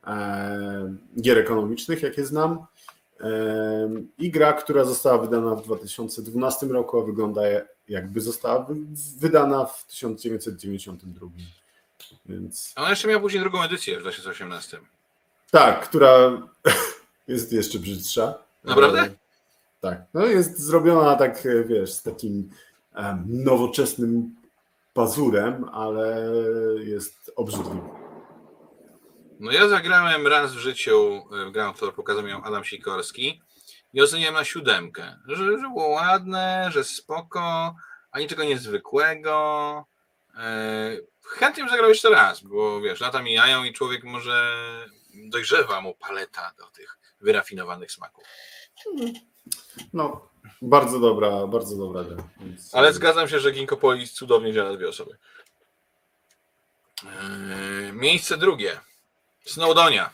e, gier ekonomicznych, jakie znam. E, I gra, która została wydana w 2012 roku, a wygląda jakby została wydana w 1992. Więc... A ona jeszcze miała później drugą edycję w 2018. Tak, która jest jeszcze brzydsza. Naprawdę? E, tak. No jest zrobiona tak, wiesz, z takim nowoczesnym pazurem, ale jest obrzydliwy. No ja zagrałem raz w życiu, e, grałem, którą pokazał mi ją Adam Sikorski i oceniłem na siódemkę, że, że było ładne, że spoko, a niczego niezwykłego. E, chętnie bym zagrał jeszcze raz, bo wiesz, lata mijają i człowiek może dojrzewa mu paleta do tych wyrafinowanych smaków. No, bardzo dobra, bardzo dobra gra. Więc... Ale zgadzam się, że Ginkopolis cudownie działa na dwie osoby. Eee, miejsce drugie. Snowdonia.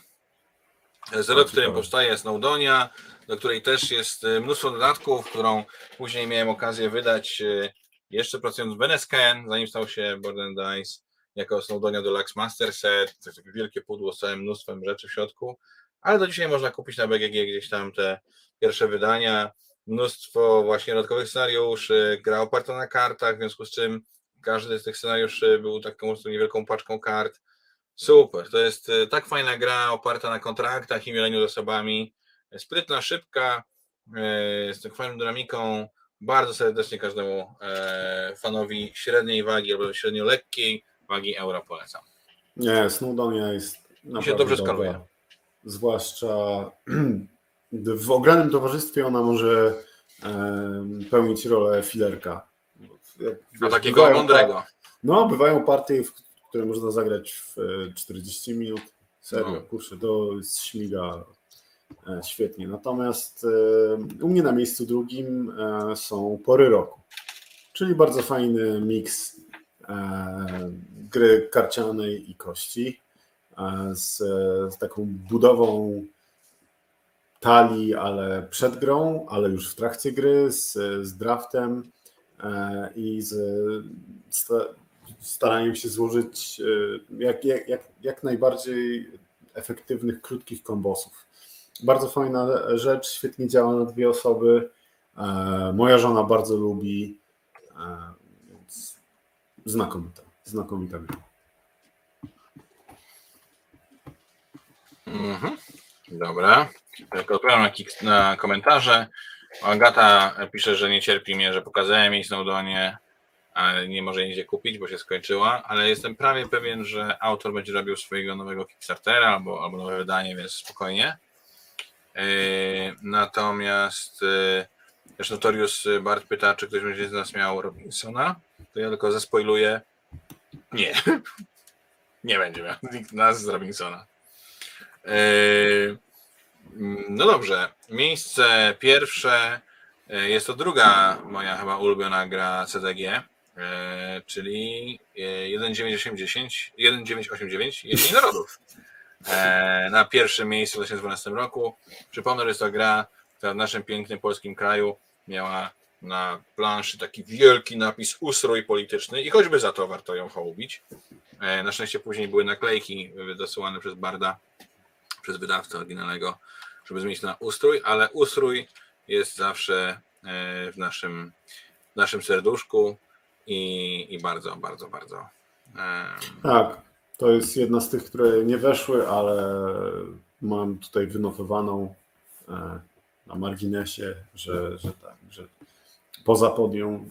Zero, w którym powstaje Snowdonia, do której też jest e, mnóstwo dodatków, którą później miałem okazję wydać e, jeszcze pracując w Benesken, zanim stał się Border Dice, jako Snowdonia Deluxe Master Set, takie wielkie pudło z całym mnóstwem rzeczy w środku, ale do dzisiaj można kupić na BGG gdzieś tam te pierwsze wydania, mnóstwo właśnie dodatkowych scenariuszy, gra oparta na kartach, w związku z czym każdy z tych scenariuszy był taką niewielką paczką kart. Super, to jest e, tak fajna gra oparta na kontraktach i mieleniu zasobami, sprytna, szybka, e, z tak fajną dynamiką, bardzo serdecznie każdemu e, fanowi średniej wagi albo średnio lekkiej wagi euro polecam. Nie, Snowdonia jest naprawdę się dobrze skaluje. Zwłaszcza w ogranym towarzystwie ona może pełnić rolę filerka. A takiego mądrego. No, bywają partie, w które można zagrać w 40 minut. Serio, no. kurczę, to jest śmiga e, świetnie. Natomiast u mnie na miejscu drugim e, są pory roku, czyli bardzo fajny miks e, gry karcianej i kości z, z taką budową talii, ale przed grą, ale już w trakcie gry, z, z draftem e, i z staraniem się złożyć e, jak, jak, jak, jak najbardziej efektywnych, krótkich kombosów. Bardzo fajna rzecz, świetnie działa na dwie osoby. E, moja żona bardzo lubi, więc znakomita, znakomita gra. Mhm. Dobra. Odpowiadam na, na komentarze. Agata pisze, że nie cierpi mnie, że pokazałem jej Snowdonie, ale nie może nigdzie kupić, bo się skończyła, ale jestem prawie pewien, że autor będzie robił swojego nowego Kickstartera albo, albo nowe wydanie, więc spokojnie. Yy, natomiast yy, też Notorius Bart pyta, czy ktoś będzie z nas miał Robinsona. To ja tylko zespoiluję. Nie. nie będzie miał nikt nas z Robinsona. No dobrze, miejsce pierwsze e, jest to druga moja chyba ulubiona gra CDG, e, czyli 1980, 1989 Jesień Narodów. E, na pierwszym miejscu w 2012 roku. Przypomnę, że jest to gra, która w naszym pięknym polskim kraju miała na planszy taki wielki napis ustrój polityczny i choćby za to warto ją hołubić. Na szczęście później były naklejki dosyłane przez Barda, przez wydawcę oryginalnego żeby zmienić na ustrój, ale ustrój jest zawsze e, w naszym, w naszym serduszku i, i bardzo, bardzo, bardzo. Tak, to jest jedna z tych, które nie weszły, ale mam tutaj wynotowaną e, na marginesie, że, że tak, że poza podium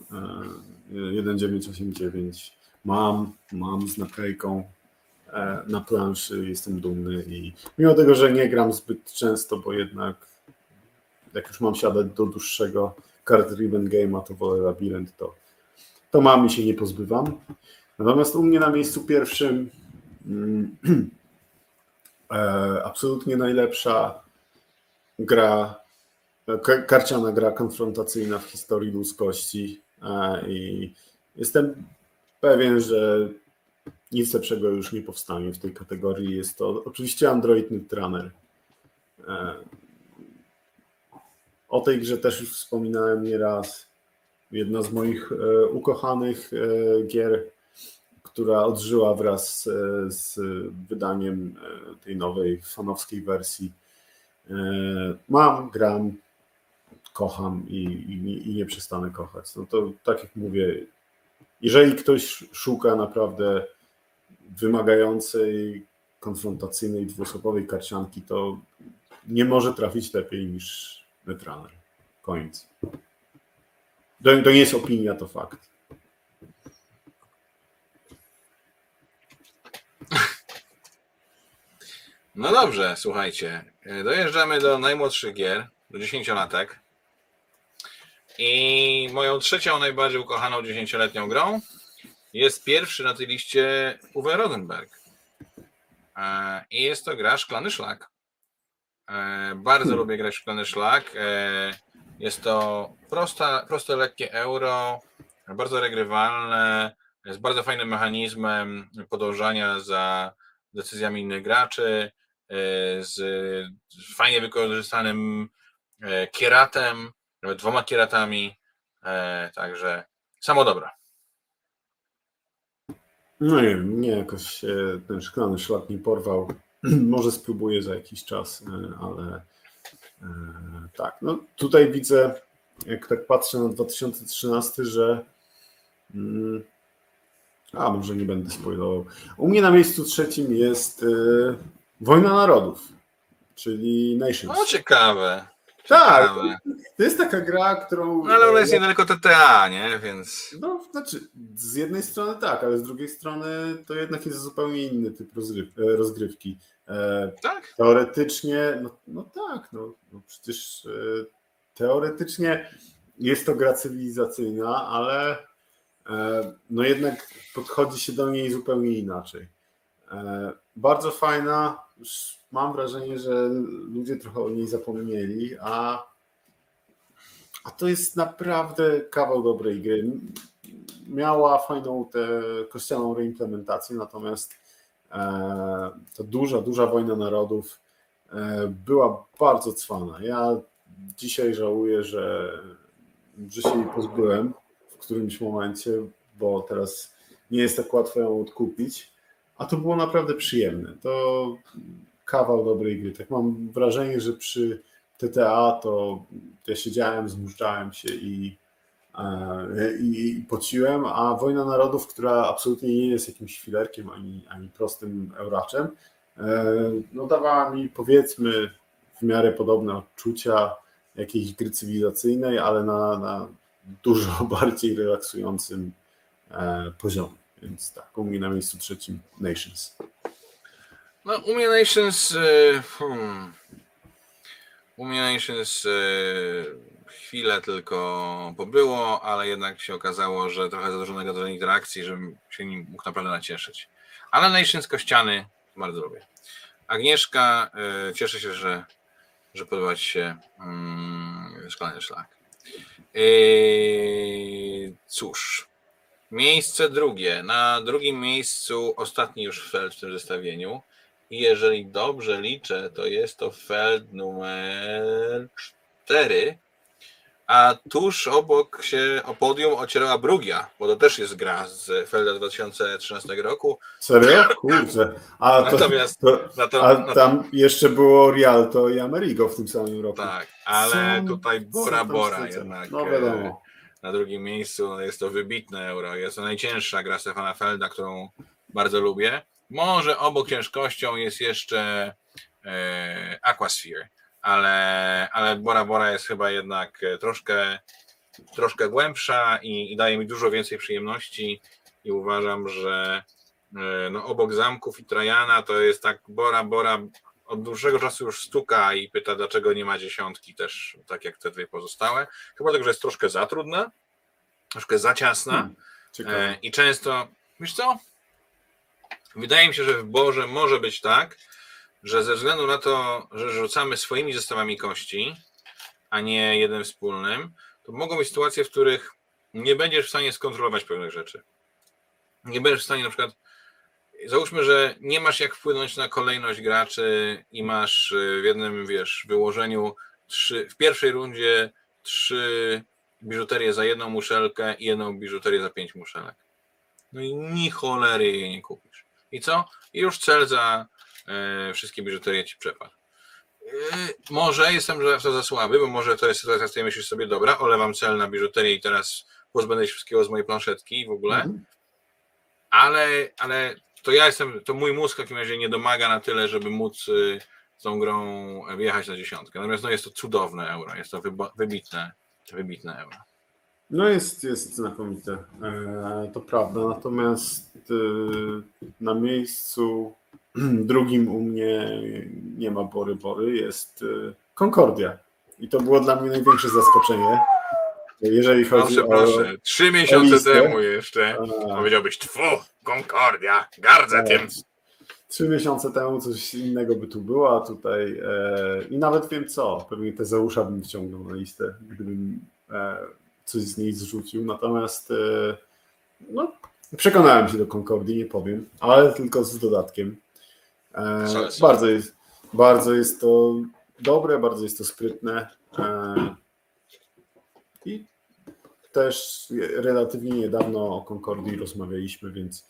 1989 e, mam, mam z naklejką E, na planszy, jestem dumny i mimo tego, że nie gram zbyt często, bo jednak jak już mam siadać do dłuższego card driven game'a, to wolę labirynt, to, to mam i się nie pozbywam. Natomiast u mnie na miejscu pierwszym absolutnie najlepsza gra, karciana gra konfrontacyjna w historii ludzkości e, i jestem pewien, że nic lepszego już nie powstanie w tej kategorii. Jest to oczywiście Android. E, o tej grze też już wspominałem nieraz. Jedna z moich e, ukochanych e, gier, która odżyła wraz z wydaniem tej nowej fanowskiej wersji. Mam, gram, kocham i, i, i nie przestanę kochać. No to tak jak mówię, jeżeli ktoś szuka naprawdę wymagającej, konfrontacyjnej, dwuosobowej karcianki, to nie może trafić lepiej niż Netrunner. Koniec. To, to nie jest opinia, to fakt. No dobrze, słuchajcie. Dojeżdżamy do najmłodszych gier, do dziesięciolatek. I moją trzecią, najbardziej ukochaną dziesięcioletnią grą jest pierwszy na tej liście Uwe Rodenberg. E, I jest to gra Szklany Szlak. E, bardzo hmm. lubię grać Szklany Szlak. E, jest to prosta, proste, lekkie euro, bardzo regrywalne, z bardzo fajnym mechanizmem podążania za decyzjami innych graczy, z fajnie wykorzystanym kieratem, nawet dwoma kieratami, także samo dobra. No nie wiem, nie jakoś ten szklany szlak nie porwał. Może spróbuję za jakiś czas, e, ale e, tak. No tutaj widzę, jak tak patrzę na 2013, że mm, a może nie będę spoilował. U mnie na miejscu trzecim jest e, Wojna Narodów, czyli Nations. No ciekawe. Tak, to jest taka gra, którą. No, ale ona jest niedaleko TTA, nie? Więc. No, znaczy, z jednej strony tak, ale z drugiej strony to jednak jest zupełnie inny typ e, rozgrywki. E, tak? Teoretycznie, no, no tak, no, no przecież e, teoretycznie jest to gra cywilizacyjna, ale no jednak podchodzi się do niej zupełnie inaczej. Bardzo fajna, mam wrażenie, że ludzie trochę o niej zapomnieli, a, a to jest naprawdę kawał dobrej gry. Miała fajną tę kościelną reimplementację, natomiast e, ta duża, duża wojna narodów e, była bardzo cwana. Ja dzisiaj żałuję, że, że się jej pozbyłem w którymś momencie, bo teraz nie jest tak łatwo ją odkupić, a to było naprawdę przyjemne. To kawał dobrej gry. Tak mam wrażenie, że przy TTA to ja siedziałem, zmuszczałem się i, e, i, i pociłem, a Wojna Narodów, która absolutnie nie jest jakimś filerkiem ani, ani prostym euraczem, e, no dawała mi powiedzmy w miarę podobne odczucia jakiejś gry cywilizacyjnej, ale na, na dużo bardziej relaksującym e, poziomie. Więc tak, u mnie na miejscu trzecim Nations. No, u mnie Nations. E, hmm, u mnie Nations e, chwilę tylko pobyło, ale jednak się okazało, że trochę za dużo negatywnej interakcji, żebym się nim mógł naprawdę nacieszyć. Ale Nations Kościany bardzo lubię. Agnieszka, e, cieszę się, że, że podoba Ci się mm, Szklany Szlak. Cóż, miejsce drugie. Na drugim miejscu ostatni już felt w tym zestawieniu. I jeżeli dobrze liczę, to jest to Feld numer 4, a tuż obok się o podium ocierała Brugia, bo to też jest gra z Felda 2013 roku. Serio? Kurczę. A, to, Natomiast to, to, a tam jeszcze było Rialto i Amerigo w tym samym roku. Tak, ale tutaj Bora Bora jednak. No wiadomo. E, na drugim miejscu jest to wybitne euro. Jest to najcięższa gra Stefana Felda, którą bardzo lubię. Może obok ciężkością jest jeszcze e, Aquasphere, ale, ale Bora Bora jest chyba jednak troszkę, troszkę głębsza i, i daje mi dużo więcej przyjemności i uważam, że e, no, obok zamków i Trajana to jest tak Bora Bora od dłuższego czasu już stuka i pyta, dlaczego nie ma dziesiątki też, tak jak te dwie pozostałe. Chyba tylko, że jest troszkę za trudna, troszkę za ciasna hmm, e, i często, wiesz co, Wydaje mi się, że w Boże może być tak, że ze względu na to, że rzucamy swoimi zestawami kości, a nie jednym wspólnym, to mogą być sytuacje, w których nie będziesz w stanie skontrolować pewnych rzeczy. Nie będziesz w stanie na przykład. Załóżmy, że nie masz jak wpłynąć na kolejność graczy i masz y, w jednym, wiesz, wyłożeniu trzy, w pierwszej rundzie trzy biżuterie za jedną muszelkę i jedną biżuterię za pięć muszelek No i ni cholery jej nie kupisz. I co? I już cel za e, wszystkie biżuterie ci przepadł. E, może jestem w to za słaby, bo może to jest sytuacja, w której myślisz sobie, dobra, olewam cel na biżuterię i teraz pozbędę się wszystkiego z mojej planszetki i w ogóle. Mhm. Ale, ale to ja jestem, to mój mózg w takim razie nie domaga na tyle, żeby móc y, z tą grą wjechać na dziesiątkę. Natomiast no, jest to cudowne euro, jest to wybitne, wybitne euro. No jest, jest znakomite, e, to prawda. Natomiast e, na miejscu drugim u mnie nie ma Bory Bory, jest e, Concordia. I to było dla mnie największe zaskoczenie. Jeżeli chodzi Proszę, o. proszę, trzy miesiące listę. temu jeszcze A, powiedziałbyś, tfu, Concordia, gardzę Tak. tym. Trzy miesiące temu coś innego by tu było, a tutaj e, i nawet wiem co, pewnie te Zeusza bym wciągnął na listę, gdybym e, coś z niej zrzucił, natomiast e, no, przekonałem się do Concordii, nie powiem, ale tylko z dodatkiem. E, bardzo, jest, bardzo jest to dobre, bardzo jest to sprytne e, też relatywnie niedawno o Concordii rozmawialiśmy, więc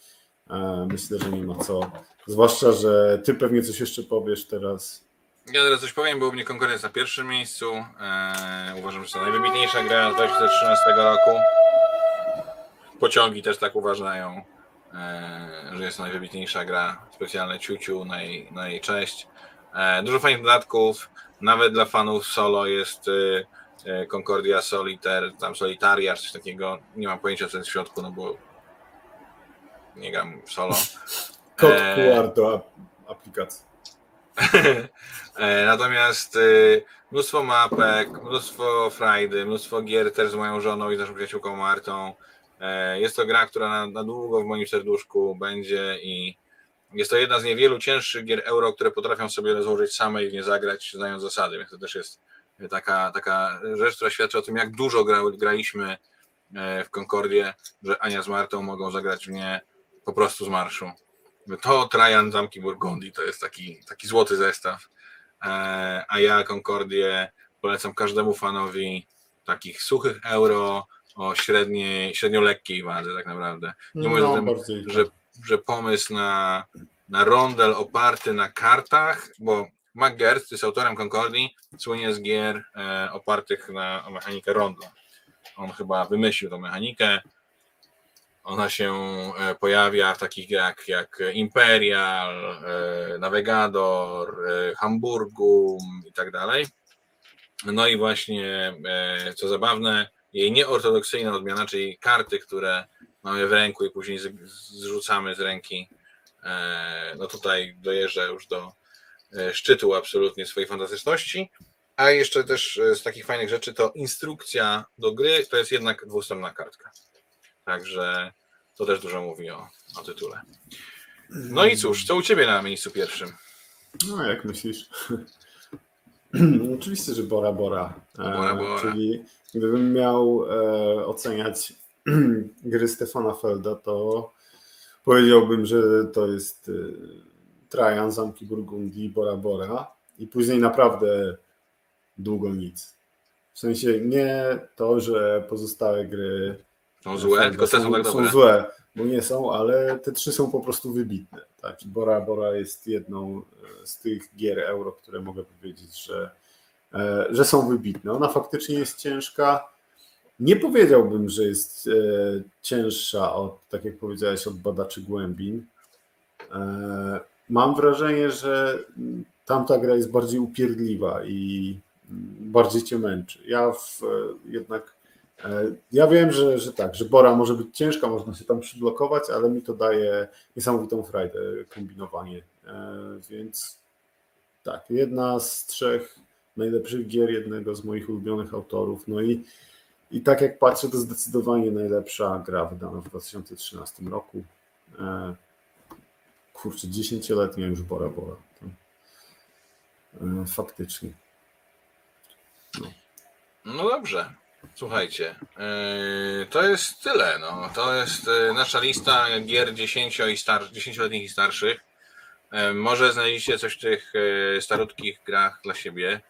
e, myślę, że nie ma co. Zwłaszcza, że ty pewnie coś jeszcze powiesz teraz. Ja teraz coś powiem, bo u mnie Concordia jest na pierwszym miejscu. Eee, uważam, że to najwybitniejsza gra z 2013 roku. Pociągi też tak uważają, eee, że jest to najwybitniejsza gra. Specjalne ciuciu na jej, na jej cześć. Eee, dużo fajnych dodatków. Nawet dla fanów solo jest y, Concordia Solitaire, tam Solitaria, coś takiego. Nie mam pojęcia, co jest w środku, no bo nie gram solo. Kod Eee. QR do ap- aplikacji. E, Natomiast y, mnóstwo mapek, mnóstwo frajdy, mnóstwo gier też z moją żoną i z naszą przyjaciółką Martą. E, Jest to gra, która na, na długo w moim serduszku będzie i jest to jedna z niewielu cięższych gier euro, które potrafią sobie rozłożyć same i w nie zagrać, znając zasady. Więc to też jest taka, taka rzecz, która świadczy o tym, jak dużo gra, graliśmy e, w Concordię, że Ania z Martą mogą zagrać w nie po prostu z marszu. To Trajan Zamki Burgundii to jest taki, taki złoty zestaw. E, A ja Concordię polecam każdemu fanowi takich suchych euro o średniej, średnio lekkiej wadze tak naprawdę. Nie tym, No, bardziej że, że pomysł na, na rondel oparty na kartach, bo McGert jest autorem Concordii, słynie z gier e, opartych na mechanikę rondla. On chyba wymyślił tą mechanikę. Ona się e, pojawia w takich grach jak Imperial, e, Navigador, e, Hamburgum i tak dalej. No i właśnie, e, co zabawne, jej nieortodoksyjna odmiana, czyli karty, które mamy w ręku i później z- zrzucamy z ręki, e, no tutaj dojeżdża już do szczytu absolutnie swojej fantastyczności. A jeszcze też e, z takich fajnych rzeczy to instrukcja do gry to jest jednak dwustronna kartka. Także to też dużo mówi o, o tytule. No i cóż, co u Ciebie na miejscu pierwszym? No, jak myślisz? Oczywiście, że Bora Bora. E, Bora Bora. Czyli gdybym miał e, oceniać gry Stefana Felda, to powiedziałbym, że to jest e, Trajan, Zamki Burgundii, Bora Bora i później naprawdę długo nic. W sensie nie to, że pozostałe gry Są złe, tylko te są tak są dobre. złe, bo nie są, ale te trzy są po prostu wybitne. Tak? Bora Bora jest jedną e, z tych gier euro, które mogę powiedzieć, że, e, że są wybitne. Ona faktycznie jest ciężka. Nie powiedziałbym, że jest e, cięższa od, tak jak powiedziałeś, od badaczy głębin. Mam wrażenie, że tamta gra jest bardziej upierdliwa i bardziej cię męczy. Ja w, e, jednak E, Ja wiem, że, że tak, że Bora może być ciężka, można się tam przyblokować, ale mi to daje niesamowitą frajdę kombinowanie. E, Więc tak, jedna z trzech najlepszych gier jednego z moich ulubionych autorów. No i, i tak jak patrzę, to zdecydowanie najlepsza gra wydana w 2013 roku. E, Kurczę, 10-letnia już Bora Bora. To, e, Faktycznie. No dobrze. Słuchajcie, yy, to jest tyle. No. To jest yy, nasza lista gier 10 i star- 10-letnich i starszych. Może znajdziecie coś w tych starutkich grach dla siebie,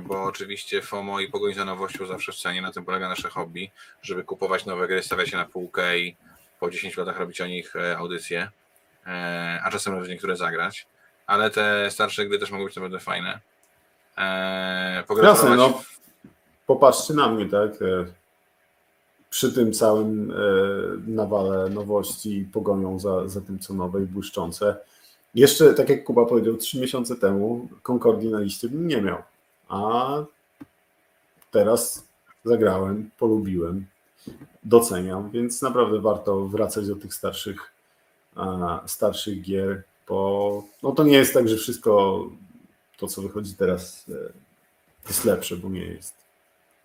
bo oczywiście FOMO i pogoń za nowością zawsze w cenie. Na tym polega nasze hobby, żeby kupować nowe gry, stawiać je na półkę i po 10 latach robić o nich e, audycje, e, a czasem nawet niektóre zagrać, ale te starsze gry też mogą być naprawdę fajne. E, Jasne, no. Popatrzcie na mnie, tak? e, Przy tym całym e, nawale nowości i pogonią za, za tym, co nowe i błyszczące. Jeszcze, tak jak Kuba powiedział, trzy miesiące temu Concordii na liście bym nie miał. A teraz zagrałem, polubiłem, doceniam, więc naprawdę warto wracać do tych starszych, starszych gier, bo no to nie jest tak, że wszystko to, co wychodzi teraz, e, jest lepsze, bo nie jest.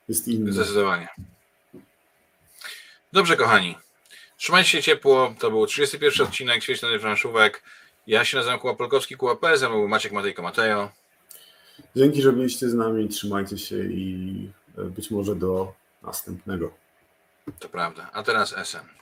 Jest inne. Zdecydowanie. Dobrze, kochani. Trzymajcie się ciepło. To był 31 odcinek Świetlnych Franszówek. Ja się nazywam Kuba Polkowski, Kuba P. Ze mną Maciek Matejko Matejo. Dzięki, że byliście z nami. Trzymajcie się i e, być może do następnego. To prawda. A teraz SM.